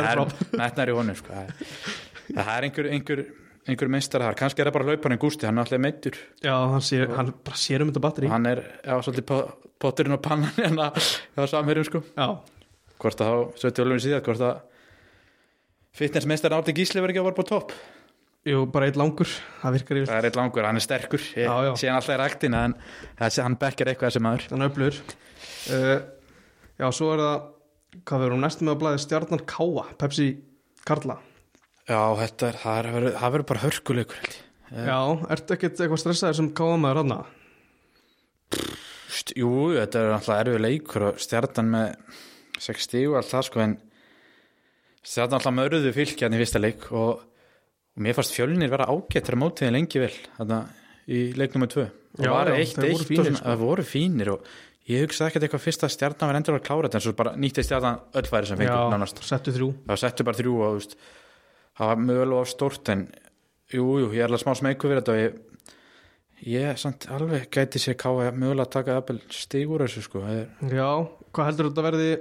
það er í honum sko. Það er- er einhver, einhver, einhver meistar þar Kannski er það bara hlauparinn Gústi, hann er alltaf meittur Já, hann sér, hann bara sér um þetta batteri Hann er, já, svolítið po- potturinn og pannan (laughs) hérna hjá samherjum sko Já, Hvort að þá, svo tjólum við jú, bara eitt langur. Það virkar yfir. Það er eitt langur, hann er sterkur. Ég Já, já. sé hann alltaf í ræktina En þessi, hann bekkar eitthvað þessi maður. Þannig öflugur. Uh, Já, svo er það Hvað verður hún næstum með að blæði stjarnan Káa Pepsi Karla. Já, þetta er, það, er, það verður bara hörkuleikur held ég. Já, ertu ekkert eitthvað stressaður sem Káa maður hann St- Jú, þetta er alltaf erfið leikur og stjarnan með 6 stíg og allt það sko en stjarnan alltaf mörðu fylgjarni í fyrsta leik og mér fannst fjölnir vera ágættur á mótiðin lengi vel þarna í leiknum með 2 og Já, var já, eitt, þeir voru eitt fínir, og svona, sko. það voru fínir og ég hugsaði ekkert eitthvað fyrst að stjarnan var endur að klára þetta en svo bara nýtti stjarnan öll færi sem fengur nánast. settu þrjú. Það settu bara þrjú og veist, það var mögulega of stórt en jú, jú, ég er alveg smá smeyku fyrir þetta og ég ég samt alveg gæti sér káa mögulega að taka Apple stig úr þessu sko það er, Já, hvað heldur þetta verði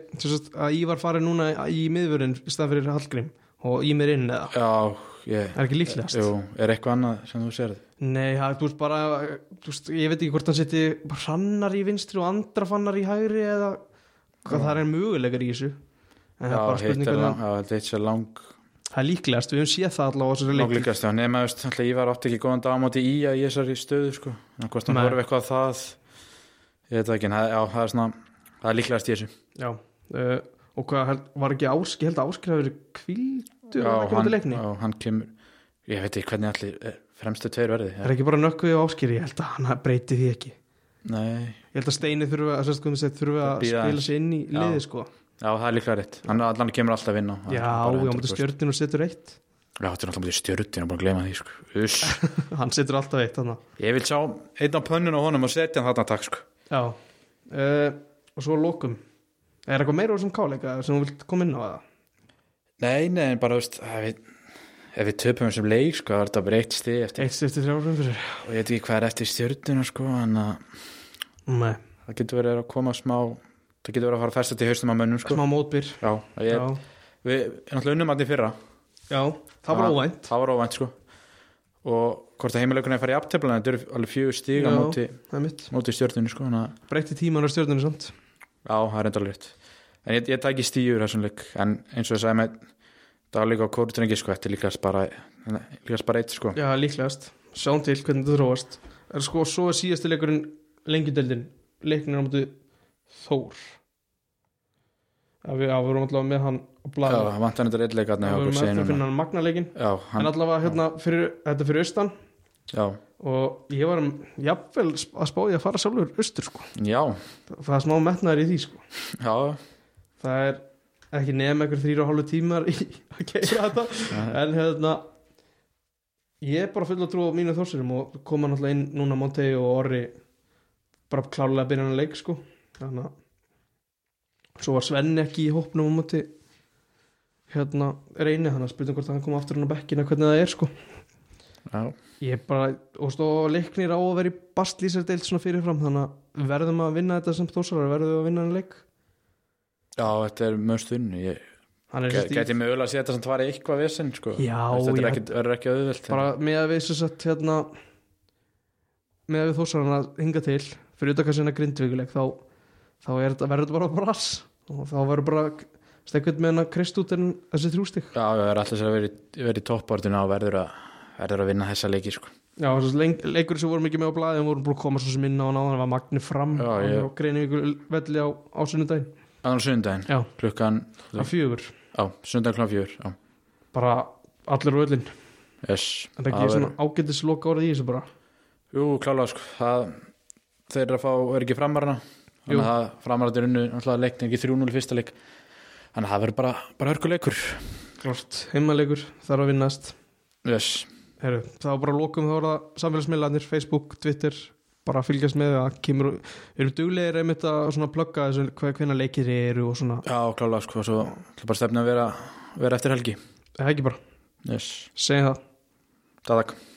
að Ívar fari núna í miðvörinn í stað fyrir Hallgrím og í mér inn eða? Já, ég er ekki líklegast jú, er eitthvað annað sem þú sérð? Nei, það, þú veist bara þú veist, ég veit ekki hvort hann seti hrannar í vinstri og andra fannar í hægri eða hvað það er möguleikar í þessu. En það er bara spurning já, það er líklegast, við höfum séð það allavega já, nema, veist, alltaf ég var átti ekki góðan dag á móti í að í þessari stöðu sko, en hvort hann horf eitthvað það ég veit ekki, já, það er svona það er líklegast í þessu. Já, uh, og hvað var ekki ásk ég held að áskil hafi verið kvildu já, ekki hann, hann, já, hann kemur ég veit ekki hvernig allir eh, fremstu tveir verði er ekki bara nökkvið og áskil ég held að hann breyti því ekki. Nei, ég held að Steini þurfi að, sett, þurfi að spila sig inn í liði sko. Já, það er líklega rétt. Hann allan kemur alltaf inn á það Já, já, 100%. mútið stjörnin og setur eitt. Já, þetta er alltaf mútið stjörtin og bara gleyma því sko. (laughs) Hann setur alltaf eitt þannig ég vil sjá einn á pönnun á honum og setja hann þarna takk sko. Já, uh, og svo að lokum. Er eitthvað meira úr sem káleika sem þú vilt koma inn á það? Nei, nei, en bara, veist ef við, ef við töpum þessum leik sko, það er þetta bara eitt stið eftir eitt eftir þrjárum fyrir og ég veit ekki hvað er eftir stjörnuna sko, en að Nei, það getur verið að koma smá það getur verið að fara að festa til haustum á mönnum sko. smá mótbyr. Já, ég, Já, við erum alltaf unnum allir fyrra. Já, það var óvænt. það var óvænt sko. Og hvort að heimileikuna er farið í aftöflana þetta eru alveg fjögur stíg á móti, móti stjörnunni sko að Já, það er enda rétt En ég, ég tæki stíur þessum leik. En eins og ég sagði með Það líka á kórdrengi sko Þetta er líkast bara Líkast bara eitt sko. Já, líklegast. Sjáum til hvernig þetta þróast. Er sko, svo er síðasti leikurinn Lengjudeldin Leiknir á móti Þór. Já, við, já, við vorum allavega með hann á Já, blaði það vantar þetta eitt leik aðna Já, við vorum eftir að finna hann magnaleikin Já, En hann, allavega hérna fyrir, þetta fyrir austan. Já, Og ég var jafnvel að spáði að fara sjálfur austur sko. Já, Það er smá metnaður í því sko. Já Það er ekki nefn ekkur þrýra og hálfu tímar í að keira þetta. En hérna ég er bara full að trúa á mínu þórsurum og koma náttúrulega inn núna Montei og Orri bara klálega að byrja hann að leik sko. Þannig að svo var Svenni ekki í hópnum á móti. Hérna reyni þannig að spurning hvort hann kom aftur hann á bekkina hvernig það er sko. Já, ég bara, og stó leiknir á að vera í bastlýsar deilt svona fyrirfram þannig að verðum að vinna þetta sem þórsarar verðum að vinna hann leik já, þetta er mjög stund Ég geti mögulega að sem það var eitthvað vesen sko. Þetta er ekki, ekki auðvelt bara með að við sem sagt hérna með að við þósarana hinga til fyrir hérna grindvíkuleik þá, þá er þetta, verður þetta bara brass. Og þá verður bara stekkveit með hérna krist út en þessi þrjústik Já, það er alltaf að vera í, toppbordinu og verður að, verður að vinna þessa leiki sko. Já, leikur sem voru mikið með á blaði en voru búin að koma svo sem inn á hann áðan það var Magni fram Já, og á Greinivíkur velli á, á á sundaginn, Já, klukkan á fjögur. Já, sundaginn klukkan fjör Já, bara allir á öllin yes. En það ekki svona ágætis loka orðið í þessu bara. Jú, klálega sko. Það, Þeir eru að fá, er ekki framarna. Þannig að það framarna er unnu Alltaf leikni ekki 3-0 í fyrsta leik. Þannig að það verður bara, bara hörkuleikur klart, heimaleikur, þarf að vinnast. Yes, Heru, það var bara að lokum þá er það samfélagsmiðlarnir, Facebook, Twitter bara að fylgjast með það kemur, erum duglegir einmitt að plugga hvenna leikir eru og svona. Já, klálega sko Svo ætla bara stefna að vera, vera eftir helgi. Eða ekki bara, Yes, segja það. Takk